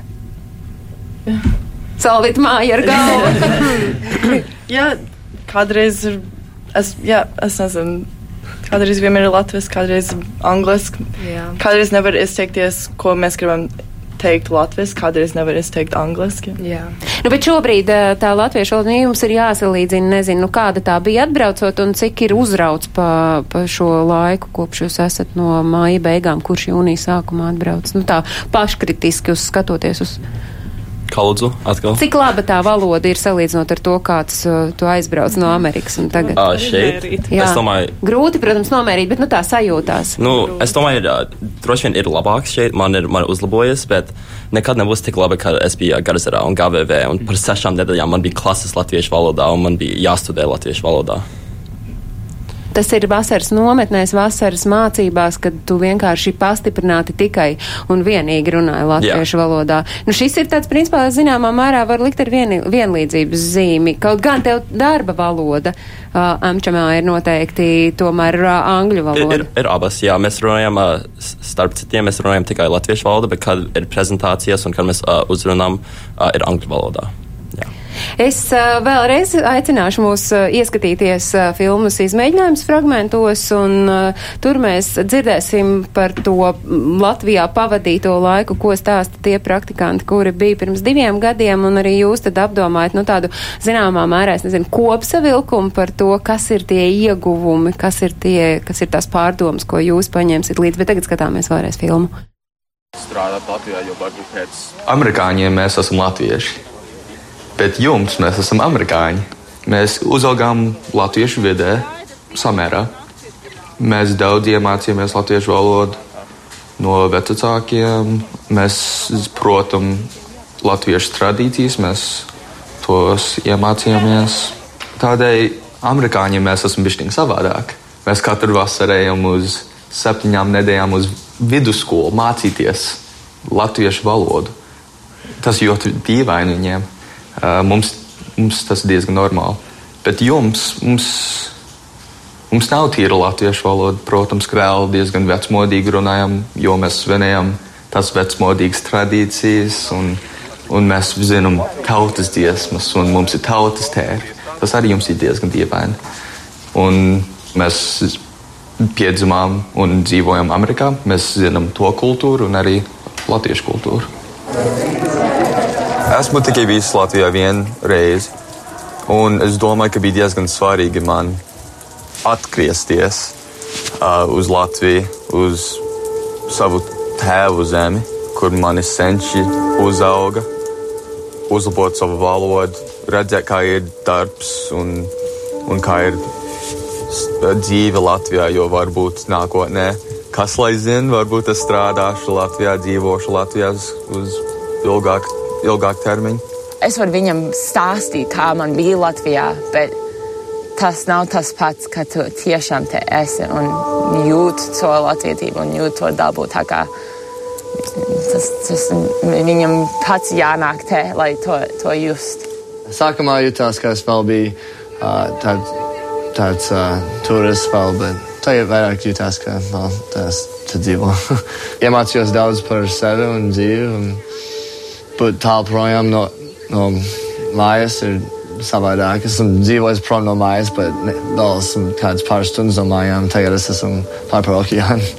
Salvit māja ar galvu. (laughs) jā, kādreiz ir. Es, jā, es nezinu. Kādreiz vienmēr ir latviešu, kādreiz angliski. Kādreiz nevar izteikties, ko mēs gribam teikt latviešu, kādreiz nevar izteikt angliski. Jā. Nu, bet šobrīd tā latviešu valoda jums ir jāsalīdzina, nezinu, nu, kāda tā bija atbraucot un cik ir uzrauts pa, pa šo laiku, kopš jūs esat no māja beigām, kurš jūnija sākumā atbrauc. Nu, tā paškritiski uzskatoties uz. Kaludzu atkal. Cik laba tā valoda ir salīdzinot ar to, kāds uh, tu aizbrauc no Amerikas un tagad? Uh, šeit? Jā. Es domāju. Grūti, protams, nomērīt, bet nu tā sajūtās. Nu, es domāju, ir, droši vien ir labāks šeit, man ir, man uzlabojies, bet nekad nebūs tik labi, kā es biju Garzerā un GVV, un par sešām nedēļām man bija klases latviešu valodā, un man bija jāstudē latviešu valodā. Tas ir vasaras nometnēs, vasaras mācībās, kad tu vienkārši pastiprināti tikai un vienīgi runāji latviešu Jā. valodā. Nu, šis ir tāds, principā, zināmā mērā var likt ar vieni, vienlīdzības zīmi. Kaut gan tev darba valoda uh, amčamā ir noteikti tomēr uh, angļu valoda. Ir, ir, ir abas, jā. Mēs runājam, uh, starp citiem, mēs runājam tikai latviešu valodu, bet kad ir prezentācijas un kad mēs uh, uzrunām, uh, ir angļu valodā. Es vēlreiz aicināšu mūs ieskatīties filmas izmēģinājums fragmentos, un tur mēs dzirdēsim par to Latvijā pavadīto laiku, ko stāsta tie praktikanti, kuri bija pirms diviem gadiem, un arī jūs tad apdomājat, nu, tādu zināmā mērā, es nezinu, kopsavilkumu par to, kas ir tie ieguvumi, kas ir tie, kas ir tās pārdomas, ko jūs paņemsiet līdzi, bet tagad skatāmies vēlreiz filmu. Strādāt Latvijā, jo varbūt pēc amerikāņiem mēs esam latvieši. Bet jums mēs esam amerikāņi. Mēs uzaugām latviešu vidē, samērā. Mēs daudz iemācījāmies latviešu valodu no vecākiem. Mēs protam latviešu tradīcijas, mēs tos iemācījāmies. Tādēļ amerikāņiem mēs esam bijuši savādāk. Mēs katru vasaru ejam uz septiņām nedēļām uz vidusskolu mācīties latviešu valodu. Tas ļoti dīvaini viņiem. Mums, mums tas ir diezgan normāli. Bet jums, mums, mums nav tīra latviešu valoda. Protams, ka vēl diezgan vecmodīgi runājam, jo mēs svinējam tās vecmodīgas tradīcijas, un, un mēs zinām tautas dziesmas, un mums ir tautas tērpi. Tas arī jums ir diezgan dievaini. Un mēs piedzimām un dzīvojam Amerikā. Mēs zinām to kultūru un arī latviešu kultūru. Esmu tikai bijis Latvijā vienu reizi, un es domāju, ka bija diezgan svarīgi man atgriezties uh, uz Latviju, uz savu tēvu zemi, kur mani senči uzauga, uzlabot savu valodu, redzēt, kā ir darbs un, un kā ir dzīve Latvijā, jo varbūt nākotnē, kas lai zina, varbūt es strādāšu Latvijā, dzīvošu Latvijā uz ilgāku ilgāk termiņu. Es varu viņam stāstīt, kā man bija Latvijā, bet tas nav tas pats, ka tu tiešām te esi un jūti to latvietību un jūti to dabu. Tā kā tas, tas viņam pats jānāk te, lai to, to just. Sākumā jutās, ka es vēl biju uh, tād, tāds uh, turists vēl, bet tagad vairāk jutās, ka vēl tas te dzīvo. (laughs) Iemācījos daudz par sevi un dzīvi, un būt tālu projām no, no mājas ir savādāk. Esmu dzīvojis prom no mājas, bet ne, vēl esmu kāds pāris stundas no mājām. Tagad es esmu pār par okeānu.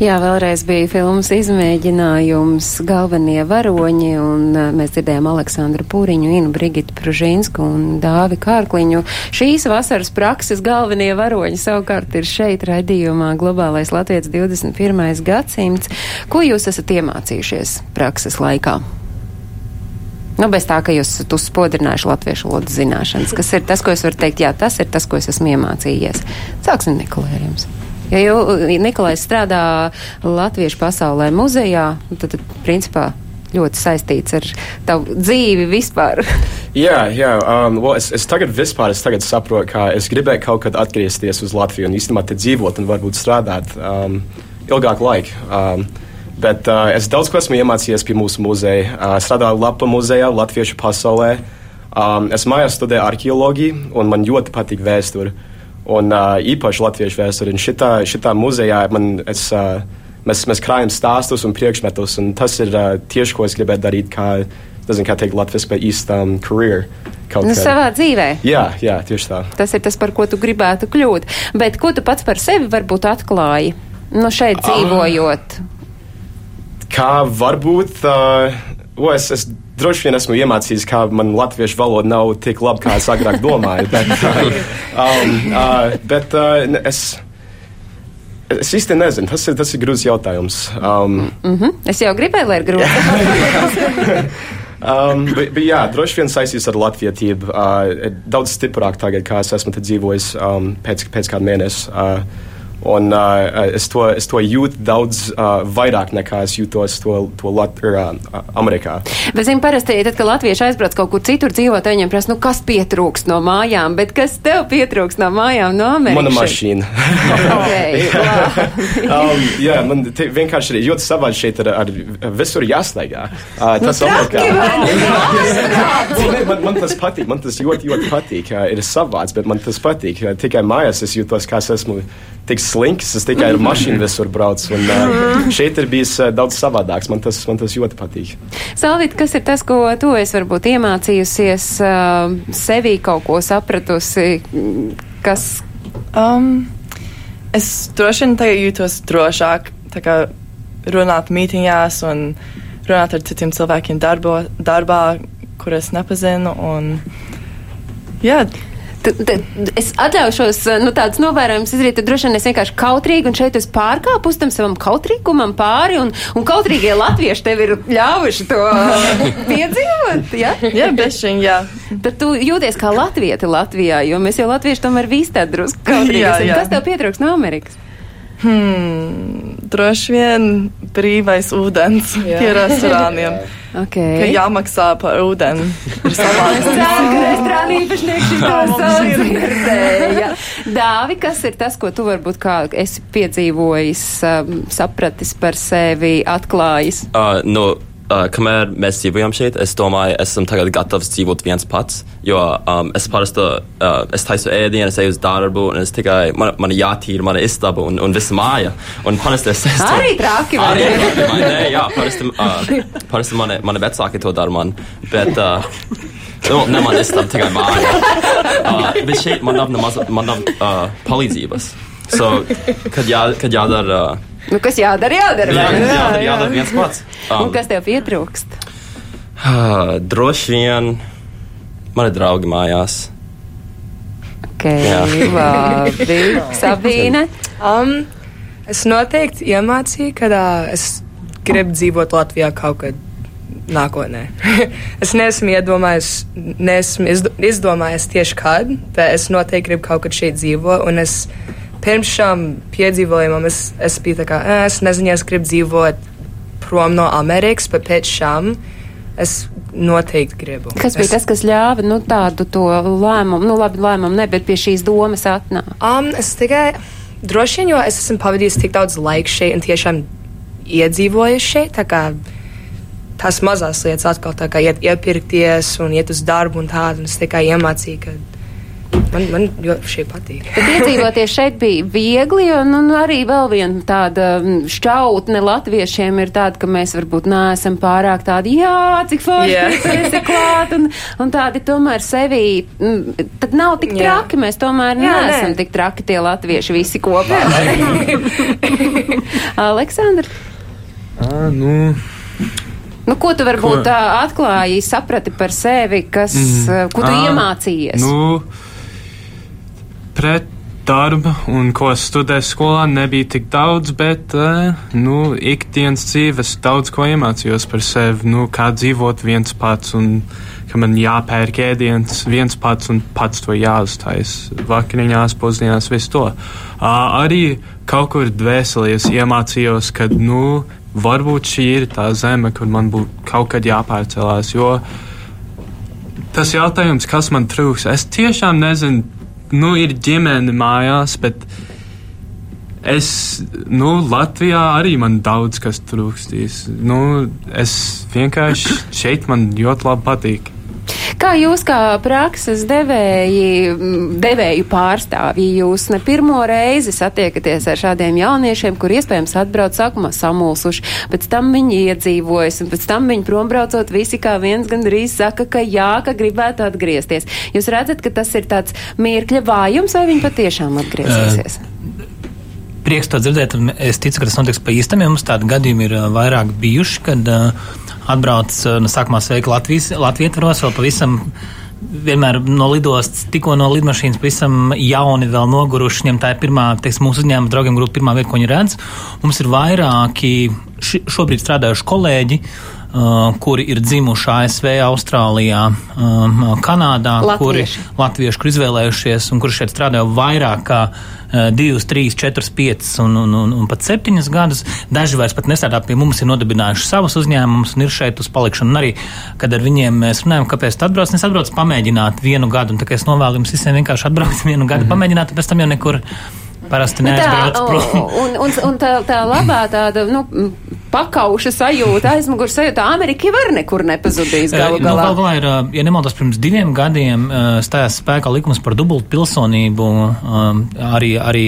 Jā, vēlreiz bija filmas izmēģinājums galvenie varoņi, un mēs dzirdējām Aleksandru Pūriņu, Inu Brigitu Pružīnsku un Dāvi Kārkliņu. Šīs vasaras prakses galvenie varoņi savukārt ir šeit raidījumā Globālais Latvijas 21. gadsimts. Ko jūs esat iemācījušies prakses laikā? Nu, bez tā, ka jūs esat uzspodrinājuši latviešu valodas zināšanas, kas ir tas, ko es varu teikt, jā, tas ir tas, ko es esmu iemācījies. Sāksim Nikolai ar jums. Ja jau Nikolais strādā Latviešu pasaulē muzejā, tad, tad principā ļoti saistīts ar tavu dzīvi vispār. (laughs) Jā, jā um, well, es, es tagad vispār es tagad saprotu, ka es gribēju kaut kad atgriezties uz Latviju un īstenībā te dzīvot un varbūt strādāt um, ilgāku laiku. Um, bet uh, es daudz ko esmu iemācījies pie mūsu muzeja. Uh, strādāju Lapa muzejā, Latviešu pasaulē. Um, es mājās studēju arheoloģiju un man ļoti patīk vēsture. Un uh, īpaši latviešu vēsture. Un šitā, šitā muzejā man, es, uh, mēs, mēs krājam stāstus un priekšmetus, un tas ir uh, tieši, ko es gribētu darīt, kā, nezinu, kā teikt latviešu, bet īsta um, karjeru. Nu, savā dzīvē. Jā, jā, tieši tā. Tas ir tas, par ko tu gribētu kļūt. Bet ko tu pats par sevi varbūt atklāji? Nu, šeit dzīvojot. Kā varbūt, uh, o, es, es droši vien esmu iemācījies, kā man latviešu valoda nav tik laba, kā es agrāk domāju. Bet, (laughs) um, uh, bet uh, es, es īsti nezinu, tas ir, tas ir grūts jautājums. Um, Mm -hmm. Es jau gribēju, lai ir grūti. (laughs) Um, bet, bet jā, droši vien saistīts ar latvietību. Uh, daudz stiprāk tagad, kā es esmu dzīvojis um, pēc, pēc kāda mēneša. Uh, un uh, es, to, es to jūtu daudz uh, vairāk nekā es jūtos to, to Lat er, uh, Amerikā. Bet, zini, parasti, tad, kad latvieši aizbrauc kaut kur citur dzīvot, viņiem prasa, nu, kas pietrūkst no mājām, bet kas tev pietrūkst no mājām no Amerikas? Mana mašīna. (laughs) Okay, (laughs) um, jā, man vienkārši ir ļoti savādi šeit ar, ar visur jāstaigā. Uh, Nu, tas traki, Well, ne, (laughs) man, man tas patīk, man tas ļoti, ļoti patīk. Uh, ir savāds, bet man tas patīk. Uh, tikai mājās es jūtos, kā es esmu tik slinks, es tikai ar mašīnu visur braucu. Un, uh, šeit ir bijis uh, daudz savādāks. Man tas, man tas ļoti patīk. Salvīt, kas ir tas, ko tu esi varbūt iemācījusies, uh, sevī kaut ko sapratusi, kas. Um, es droši vien tagad jūtos drošāk runāt mītīņās un runāt ar citiem cilvēkiem darbo, darbā, kur es nepazinu. Un, jā, -t es atļaušos nu, tādus novērojumus izdarīt, tad droši vien es vienkārši kautrīgi un šeit uz pārkāpus tam savam kautrīgumam pāri, un, un kautrīgie latvieši tev ir ļāvuši to (laughs) piedzīvot. Ja? jā bešiņ, jā. Tad tu jūties kā latvieti Latvijā, jo mēs jau latvieši tomēr visi tādi drusku (laughs) kautrīgi. Kas tev pietrūks no Amerikas? Hmm, droši vien brīvais ūdens pie restorāniem. (laughs) Okay. Ka jāmaksā par ūdeni. Ir savādāk. (laughs) Es ceru, ka restorāna īpašnieks šito savu dzirdēja. Dāvi, kas ir tas, ko tu varbūt kā esi piedzīvojis, um, sapratis par sevi, atklājis? Uh, nu, uh, kamēr mēs dzīvojam šeit, es domāju, esmu tagad gatavs dzīvot viens pats. Jo um, es parasti uh, es taisu ēdienu, es eju uz darbu, un es tikai man, man jātīra mana istaba un, un visa māja. Un parasti es es Arī traki vai ne? (laughs) ne? Jā, parasti, uh, parasti mani, mani vecāki to dara man. Bet, uh, nu, ne man istaba, tikai māja. Uh, bet šeit man nav, nemaz, man nav uh, palīdzības. So, kad, jā, kad jādara. Uh, Nu, kas jādara, jādara. Jā, ne? jādara, jādara viens pats. Un Um, kas tev pietrūkst? Ah, Droši vien mani draugi mājās. Ok, Jā. labi. (laughs) Sabīne? Um, es noteikti iemācīju, ka uh, es gribu dzīvot Latvijā kaut kad nākotnē. (laughs) es neesmu iedomājies, neesmu izd- izdomājies tieši kad, bet es noteikti gribu kaut kad šeit dzīvot. Un es pirms šām piedzīvojumam es, es biju tā kā, "Ē, es nezinu, es gribu dzīvot prom no Amerikas, bet pēc šām es noteikti gribu. Kas bija es, tas, kas ļāva nu, tādu to lēmumu, nu labi, lēmumu ne, bet pie šīs domas atnāk? Um, es tikai droši vien, jo es esmu pavadījis tik daudz laika šeit un tiešām iedzīvojis šeit. Tās mazās lietas atkal tā kā iet, iepirkties un iet uz darbu un tādu. un Es tikai iemācīju, ka man, man ļoti šī patīk. Bet iedzīvoties šeit bija viegli, jo nu, nu, arī vēl viena tāda mm, šķautne latviešiem ir tāda, ka mēs varbūt neesam pārāk tādi, jā, cik forši yeah. esi klāt, un, un tādi tomēr sevi, mm, tad nav tik Jā. traki, mēs tomēr Jā, neesam nē. tik traki tie latvieši visi kopā. (laughs) Aleksandra, À, nu, nu, ko tu varbūt Ko? atklāji, saprati par sevi, kas, mm. ko tu ā, iemācījies? Nu, pret darbu un ko studēju skolā nebija tik daudz, bet, eh, nu, ikdienas dzīves daudz ko iemācījos par sevi, nu, kā dzīvot viens pats un ka man jāpērk ēdiens viens pats un pats to jāuztais vakariņās, pusdienās, visu to. Arī kaut kur dvēselies iemācījos, ka, nu, varbūt šī ir tā zeme, kur man būtu kaut kad jāpārcelās, jo tas jautājums, kas man trūks, es tiešām nezinu, nu, ir ģimene mājās, bet es, nu, Latvijā arī man daudz kas trūkstīs. Nu, es vienkārši šeit man ļoti labi patīk. Kā jūs kā prakses devēji, devēju pārstāvji, jūs ne pirmo reizi satiekaties ar šādiem jauniešiem, kur iespējams atbrauc sākumā samulsuši, pēc tam viņi iedzīvojas, un pēc tam viņi prombraucot visi kā viens gandrīz saka, ka jā, ka gribētu atgriezties. Jūs redzat, ka tas ir tāds mirkļa vājums, vai viņi patiešām atgriezīsies? Prieks to dzirdēt, es ticu, ka tas notiks pa īstam, jo mums tādi gadījumi ir vairāk bijuši, kad uh, atbrauc ā, no sākumā sveika Latvijas, Latvijas vēl pavisam. Vienmēr no lidostas, tikko no lidmašīnas, pavisam jauni, vēl noguruši. Viņam tā ir pirmā, teiksim, mūsu uzņēmuma draugiem grupa, pirmā vieta, ko viņi redz. Mums ir vairāki šobrīd strādājuši kolēģi, uh, kuri ir dzimuši ASV, Austrālijā, um, Kanādā, kuri Latvieši. latvieši, kur izvēlējušies un kuri šeit strādā vairāk kā uh, divus, trīs, četrus, piecus un, un, un, un pat septiņus gadus. Daži vairs pat nestrādā pie mums, ir nodibinājuši savus uzņēmumus un ir šeit uz palikšanu. Un arī, kad ar viņiem mēs runājam, kāpēc tu atbrauc, es atbraucu pamēģināt vienu gadu, un tā kā es novēlu jums visiem vienkārši atbraukt vienu gadu, mm -hmm. pamēģināt, un pēc tam jau nekur parasti Nu neaizbrauc prom. un, un, un tā, tā labā tāda, nu, pakauša sajūta, aizmugurs sajūta, Amerika var nekur nepazudīs galu Nu, galā. Galu galā ir, ā, ja nemaldos, pirms diviem gadiem ā, stājās spēkā likums par dubultu pilsonību arī, arī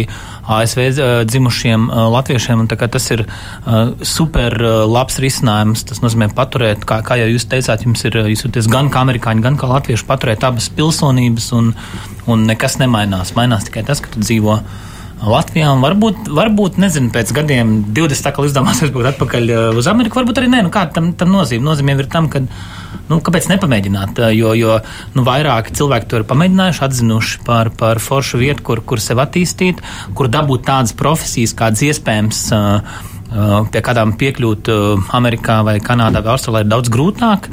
ASV dzimušiem latviešiem. un tā kā Tas ir super labs risinājums. Tas nozīmē paturēt, kā, kā jau jūs teicāt, jums ir jūs jūties gan kā amerikāņi, gan kā latvieši, paturēt abas pilsonības, un, un nekas nemainās. Mainās tikai tas, ka tu dzīvo. Latvijā varbūt, varbūt nezinu, pēc gadiem 20 tā kā izdomāsies būt atpakaļ uh, uz Ameriku, varbūt arī nē, nu kāda tam, tam nozīme? Jau ir tam, ka, nu, kāpēc nepamēģināt, uh, jo, jo, nu, vairāk cilvēki to ir pamēģinājuši, atzinuši par, par foršu vietu, kur, kur sev attīstīt, kur dabūt tādas profesijas, kādas iespējams, uh, uh, pie kādām piekļūt Amerikā vai Kanādā vai Austrālijā ir daudz grūtāk,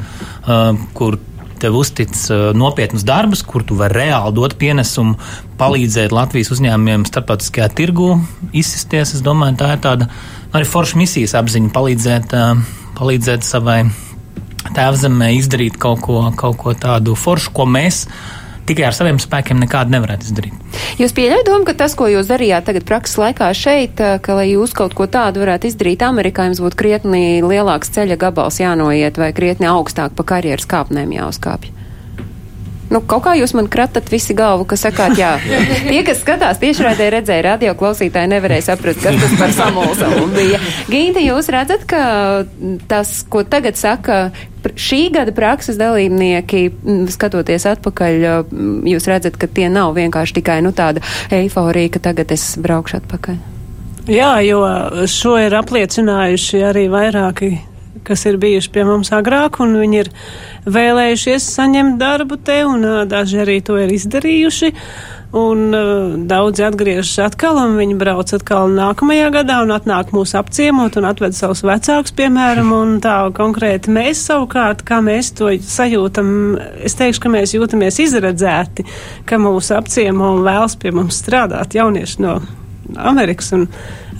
kur tev uztic uh, nopietnus darbus, kur tu vari reāli dot pienesumu, palīdzēt Latvijas uzņēmumiem starptautiskajā tirgu izsisties. Es domāju, tā ir tāda arī forša misijas apziņa palīdzēt, uh, palīdzēt savai tēvzemē izdarīt kaut ko, kaut ko tādu foršu, ko mēs tikai ar saviem spēkiem nekādu nevarētu izdarīt. Jūs pieļaujat domu, ka tas, ko jūs darījāt tagad prakses laikā šeit, eh, ka, lai jūs kaut ko tādu varētu izdarīt Amerikā, jums būtu krietni lielāks ceļa gabals jānoiet vai krietni augstāk pa karjeras kāpnēm jāuzkāpj? Nu, kaut kā jūs man kratat visi galvu, ka sakāt, jā. Tie, kas skatās tiešraidē, redzēja radio klausītāji, nevarēja saprast, kas tas par samulsumu bija. Gīnti, jūs redzat, ka tas, ko tagad saka šī gada prakses dalībnieki, skatoties atpakaļ, jūs redzat, ka tie nav vienkārši tikai, nu, tāda eiforija, ka tagad es braukšu atpakaļ. Jā, jo šo ir apliecinājuši arī vairāki, kas ir bijuši pie mums agrāk, un viņi ir vēlējušies saņemt darbu te, un daži arī to ir izdarījuši. Un uh, daudzi atgriežas atkal, un viņi brauc atkal nākamajā gadā un atnāk mūs apciemot un atved savus vecākus, piemēram, (laughs) un tā konkrēti mēs savukārt, kā mēs to sajūtam, es teikšu, ka mēs jūtamies izredzēti, ka mūs apciemo un vēlas pie mums strādāt jaunieši no Amerikas un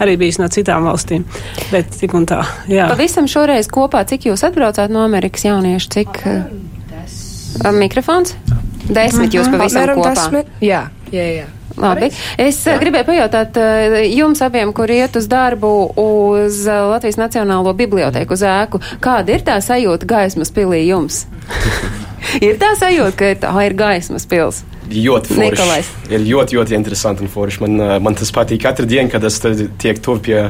arī bijis no citām valstīm. Bet tik un tā, jā. Pavisam šoreiz kopā, cik jūs atbraucāt no Amerikas jaunieši, cik uh, mikrofons? Desmit jūs pavisam Apmēram kopā. desmit. Jā, jā, jā. Labi. Es Jā. gribēju pajautāt uh, jums abiem, kur iet uz darbu uz Latvijas Nacionālo biblioteku uz ēku, kāda ir tā sajūta gaismas pilī jums? (laughs) ir tā sajūta, ka tā ir gaismas pils. Ļoti Nikolais. forši. Ir ļoti, ļoti interesanti un forši. Man, uh, man tas patīk katru dienu, kad es tur tiek tuvu pie,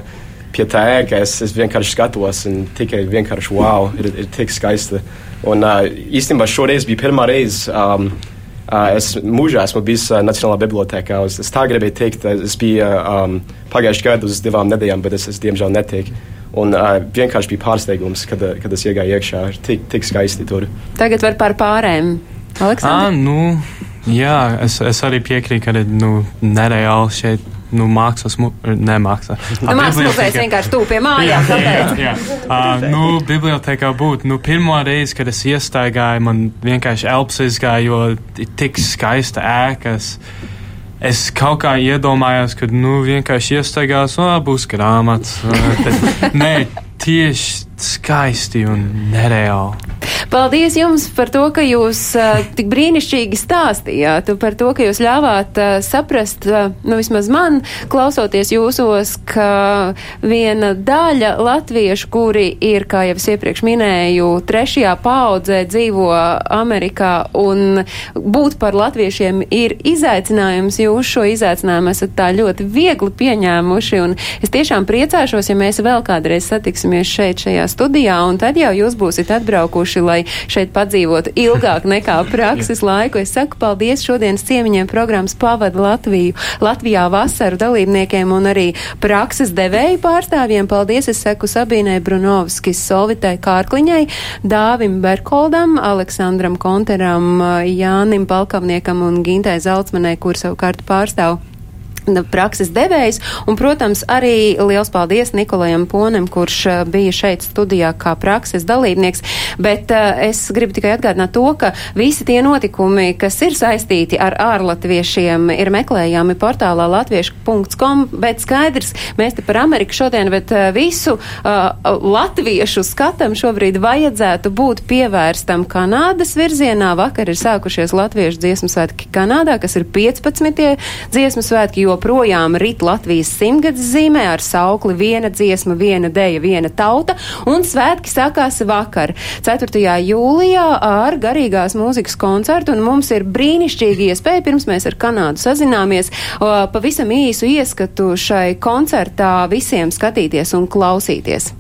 pie tā ēka. Es, es vienkārši skatos un tikai vienkārši wow, ir, ir tik skaisti. Un uh, īstenībā šoreiz bija pirmā reize. Um, uh, es mūžā esmu bijis uh, Nacionālajā bibliotekā. Es, es tā gribēju teikt, uh, es biju um, pagājušajā gadā uz divām nedēļām, bet es, es diemžēl netiku. Un uh, vienkārši bija pārsteigums, kad, uh, kad es iegāju iekšā. Ir tik, tik skaisti tur. Tagad var par pārēm. Ah, Aleksandrs? nu, jā, es, es arī piekrītu, ka nu, nereāli šeit. Nu, mākslas, nemākslas. Nu, Mākslas muzejs vienkārši tūp pie mājām, jā, jā, jā. Uh, nu, bibliotekā būt. Nu, pirmo reizi, kad es iestaigāju, man vienkārši elps izgāja, jo tik skaista ēkas. Es kaut kā iedomājos, ka, nu, vienkārši iestaigās, o, būs grāmatas. Nē, tieši skaisti un nereāli. Paldies jums par to, ka jūs uh, tik brīnišķīgi stāstījāt, par to, ka jūs ļāvāt uh, saprast, uh, nu vismaz man, klausoties jūsos, ka viena daļa latviešu, kuri ir, kā jau es iepriekš minēju, trešajā paudzē dzīvo Amerikā un būt par latviešiem ir izaicinājums. Jūs šo izaicinājumu esat tā ļoti viegli pieņēmuši, un es tiešām priecāšos, ja mēs vēl kādreiz satiksimies šeit šajā studijā, un tad jau jūs būsiet atbraukuši, lai šeit padzīvotu ilgāk nekā (laughs) prakses laiku. Es saku paldies šodienas ciemiņiem programmas Pavada Latviju, Latvijā vasaru dalībniekiem un arī prakses devēju pārstāvjiem. Paldies, es saku Sabīnai Brunovskis, Solvitai Kārkliņai, Dāvim Berkoldam, Aleksandram Konteram, Jānim Palkavniekam un Gintai Zaltsmanai, kur savukārt pārstāv prakses devējs, un, protams, arī liels paldies Nikolajam Ponem, kurš uh, bija šeit studijā kā prakses dalībnieks, bet uh, es gribu tikai atgādināt to, ka visi tie notikumi, kas ir saistīti ar ārlatviešiem, ir meklējami portālā latviešu.com, bet skaidrs, mēs te par Ameriku šodien, bet uh, visu uh, latviešu skatam šobrīd vajadzētu būt pievērstam Kanādas virzienā. Vakar ir sākušies latviešu dziesmu svētki Kanādā, kas ir 15. dziesmu svētki, joprojām rit Latvijas simtgadus zīmē ar saukli viena dziesma, viena deja, viena tauta, un svētki sākās vakar, 4. jūlijā ar garīgās mūzikas koncertu, un mums ir brīnišķīgi iespēja, pirms mēs ar Kanādu sazināmies, pavisam īsu ieskatu šai koncertā visiem skatīties un klausīties.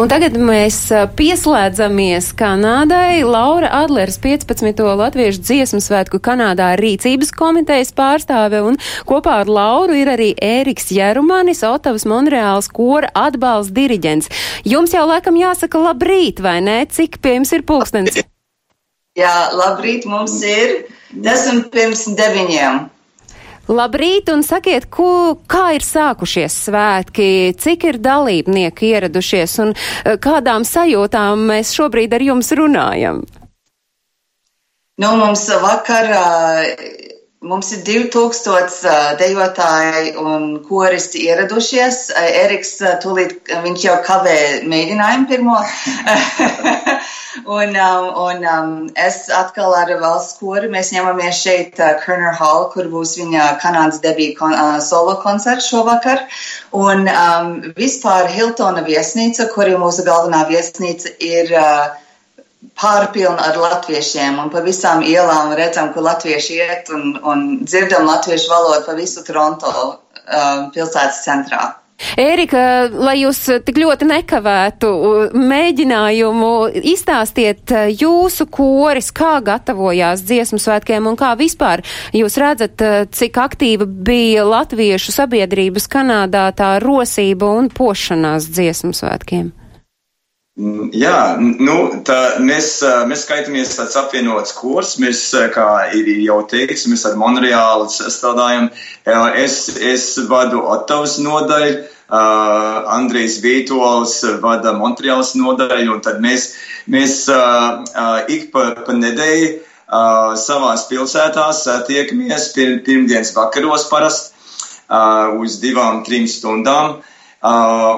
Un tagad mēs pieslēdzamies Kanādai. Laura Adlers 15. latviešu dziesmu svētku Kanādā rīcības komitejas pārstāve un kopā ar Lauru ir arī Ēriks Jerumanis, Otavas Monreāls kora atbalsts diriģents. Jums jau laikam jāsaka labrīt, vai ne? Cik pie jums ir pulkstens? Jā, labrīt, mums ir desmit pirms deviņiem. Labrīt, un sakiet, ko, kā ir sākušies svētki, cik ir dalībnieki ieradušies un eh, kādām sajūtām mēs šobrīd ar jums runājam? Nu, mums vakar, mums ir 2000 ā, dejotāji un koristi ieradušies. Eriks tūlīt, viņš jau kavē mēģinājumu pirmo. (laughs) un, un um, es atkal ar valsts kori, mēs ņemamies šeit uh, Kerner Hall, kur būs viņa Kanādas debija kon, uh, solo koncerts šovakar. Un um, vispār Hiltona viesnīca, kur ir mūsu galvenā viesnīca, ir uh, pārpilna ar latviešiem, un pa visām ielām redzam, ka latvieši iet un, un dzirdam latviešu valodu pa visu Toronto uh, pilsētas centrā. Ērika, lai jūs tik ļoti nekavētu mēģinājumu, izstāstiet uh, jūsu koris, kā gatavojās dziesmu svētkiem un kā vispār jūs redzat, uh, cik aktīva bija latviešu sabiedrības Kanādā tā rosība un pošanās dziesmu svētkiem. Mm, jā, nu, tā, mēs, mēs skaitāmies tāds apvienots kurs. Mēs, kā ir jau teikts, mēs ar Monreālu strādājam. Es, es vadu Ottavas nodaļu, uh, Andrijs Vītols vada Monreāls nodaļu, un tad mēs, mēs uh, uh, ik pa, pa nedēļu uh, savās pilsētās tiekamies pir, pirmdienas vakaros parasti uh, uz divām, trim stundām. Uh,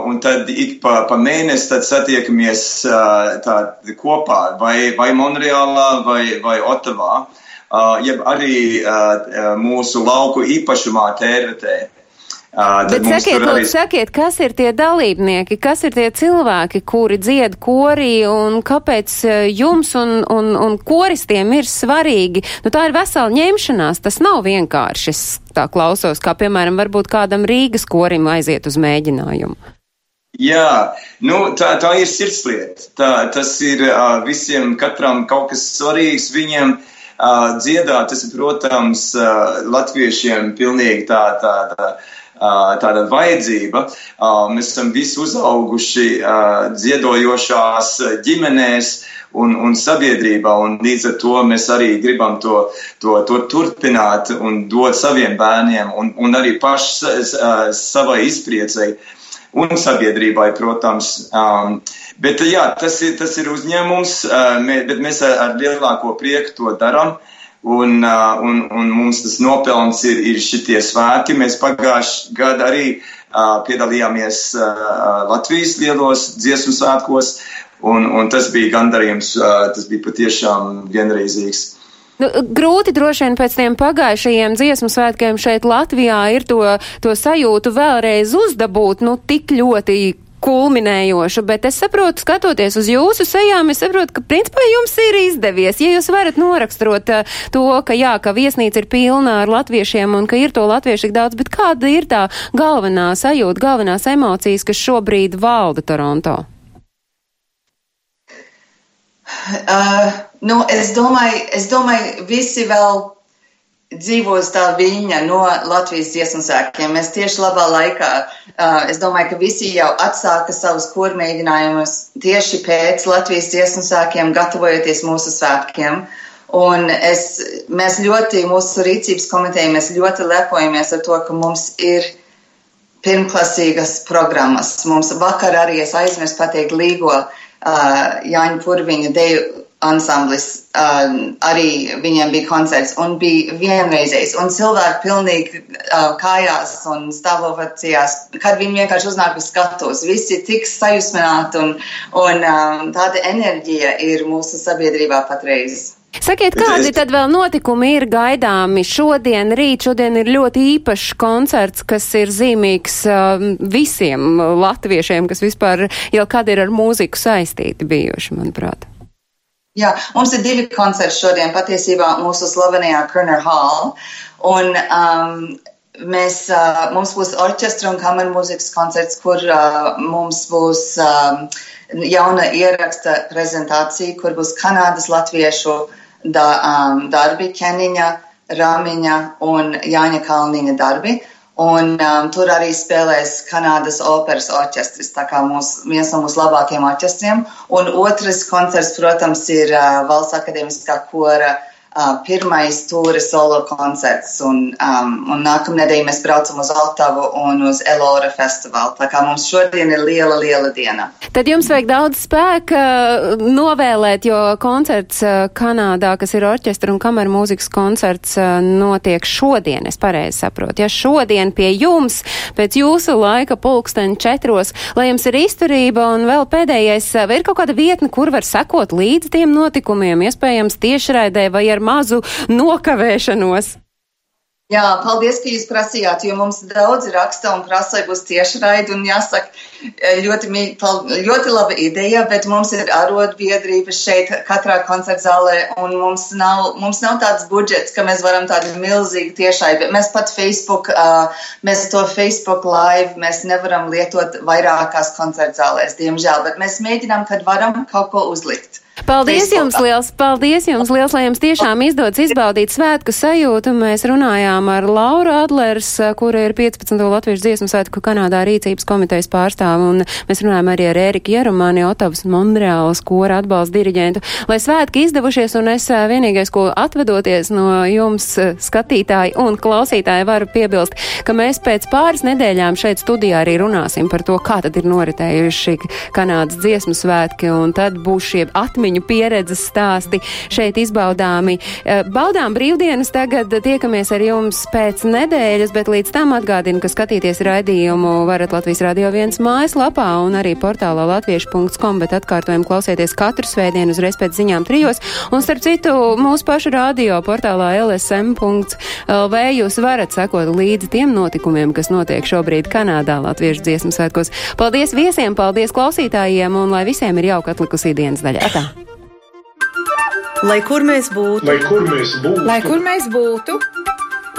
un tad ik pa, pa mēnesi satiekamies uh, tā, kopā vai, vai Monreālā vai, vai Otavā, uh, jeb arī uh, mūsu lauku īpašumā tērvetē. Uh, Bet sakiet, arī... sakiet, kas ir tie dalībnieki, kas ir tie cilvēki, kuri dzied korī un kāpēc jums un, un, un koristiem ir svarīgi? Nu, tā ir vesela ņemšanās, tas nav vienkārši, es tā klausos, kā piemēram varbūt kādam Rīgas korim aiziet uz mēģinājumu. Jā, nu, tā, tā ir sirdslieta. Tā, tas ir uh, visiem, katram kaut kas svarīgs viņiem. Uh, dziedāt, tas ir, protams, uh, latviešiem pilnīgi tā, tā, tā tāda vajadzība. Mēs esam visi uzauguši dziedojošās ģimenēs un, un sabiedrībā, un līdz ar to mēs arī gribam to, to, to turpināt un dot saviem bērniem un, un arī paši savai izpriecei. Un sabiedrībai, protams. Um, bet jā, tas ir, tas ir uzņēmums, uh, mē, bet mēs ar, ar lielāko prieku to darām. Uh, Un, uh, un, un mums tas nopelns ir, ir šitie svētki. Mēs pagājuši gadu arī uh, piedalījāmies uh, Latvijas lielos dziesmu svētkos, un, un tas bija gandarījums, uh, tas bija patiešām vienreizīgs. Nu, grūti droši vien pēc tiem pagājušajiem dziesmu svētkiem šeit Latvijā ir to, to sajūtu vēlreiz uzdabūt, nu, tik ļoti kulminējoša, bet es saprotu, skatoties uz jūsu sejām, es saprotu, ka principā jums ir izdevies. Ja jūs varat noraksturot uh, to, ka jā, ka viesnīca ir pilna ar latviešiem un ka ir to latviešu tik daudz, bet kāda ir tā galvenā sajūta, galvenās emocijas, kas šobrīd valda Toronto? Uh, nu, es domāju, es domāju, visi vēl dzīvos tā viņa no Latvijas dziesmu sēkiem. Mēs tieši labā laikā, uh, es domāju, ka visi jau atsāka savus kurmēģinājumus tieši pēc Latvijas dziesmu sēkiem, gatavojoties mūsu svētkiem. Un es, mēs ļoti, mūsu rīcības komiteja, mēs ļoti lepojamies ar to, ka mums ir pirmklasīgas programmas. Mums vakar arī es aizmirsu pateikt līgo uh, Jāņa Purviņa deju ansamblis, uh, arī viņiem bija koncerts un bija vienreizējs. Un cilvēki pilnīgi uh, kājās un stāvovacijās, kad viņi vienkārši uznāk uz skatuves. Visi tik sajūsmināti un, un um, tāda enerģija ir mūsu sabiedrībā patreiz. Sakiet, kādi tad vēl notikumi ir gaidāmi šodien, rīt? Šodien ir ļoti īpašs koncerts, kas ir zīmīgs uh, visiem latviešiem, kas vispār jau kad ir ar mūziku saistīti bijuši, manuprāt. Jā, mums ir divi koncerti šodien, patiesībā mūsu slavenajā Kerner Hall. Un, um, mēs, uh, mums būs orķestra un kameru mūzikas koncerts, kur uh, mums būs um, jauna ieraksta prezentācija, kur būs Kanādas latviešu da, um, darbi, Keniņa, Rāmiņa un Jāņa Kalniņa darbi. Un um, tur arī spēlēs Kanādas operas orķestris, tā kā mūs, viens no mūsu labākajiem orķestriem. Un otrs koncerts, protams, ir uh, Valsts akadēmiskā kora uh, pirmais tūra solo koncerts. Un, um, un nākamnedēļ mēs braucam uz Altavu un uz Elora festivālu. Tā kā mums šodien ir liela, liela diena. Tad jums vajag daudz spēka novēlēt, jo koncerts Kanādā, kas ir orķestra un kameru mūzikas koncerts, notiek šodien, es pareizi saprotu. Ja šodien pie jums, pēc jūsu laika pulksten četros, lai jums ir izturība un vēl pēdējais, vai ir kaut kāda vietne, kur var sekot līdz tiem notikumiem, iespējams tiešraidē vai ar mazu nokavēšanos. Jā, paldies, ka jūs prasījāt, jo mums daudz raksta un prasa, vai būs tieši raidi. Un jāsaka, ļoti, ļoti laba ideja, bet mums ir arotbiedrības šeit katrā koncerta zālē, un mums nav, mums nav tāds budžets, ka mēs varam tādu milzīgu tiešai, bet mēs pat Facebook, mēs to Facebook live, mēs nevaram lietot vairākās koncerta zālēs, diemžēl, bet mēs mēģinām, kad varam kaut ko uzlikt. Paldies jums liels, paldies jums liels, lai jums tiešām izdodas izbaudīt svētku sajūtu. Mēs runājām ar Lauru Adlers, kura ir 15. Latviešu dziesmu svētku Kanādā rīcības komitejas pārstāvu, un mēs runājām arī ar Ēriku Jerumani, Otavas Monreāls kora atbalsta diriģentu. Lai svētki izdevušies, un es ā, vienīgais, ko atvedoties no jums, ā, skatītāji un klausītāji, varu piebilst, ka mēs pēc pāris nedēļām šeit studijā arī runāsim par to, kā tad ir noritējuši Kanādas dziesmu svētki, un tad būs šie atmiņu pieredzes stāsti šeit izbaudāmi. Eh, Baudām brīvdienas tagad tiekamies ar jums pēc nedēļas, bet līdz tam atgādinu, ka skatīties raidījumu varat Latvijas Radio 1 mājaslapā un arī portālā latviešu.com, bet atkārtojumu klausieties katru svētdienu uzreiz pēc ziņām trijos. Un starp citu, mūsu pašu radio portālā lsm.lv jūs varat sekot līdzi tiem notikumiem, kas notiek šobrīd Kanādā Latviešu dziesmu svētkos. Paldies viesiem, paldies klausītājiem un lai visiem ir jauka atlikusī dienas daļa. Atā. Lai kur mēs būtu, Lai kur mēs būtu, lai kur mēs būtu,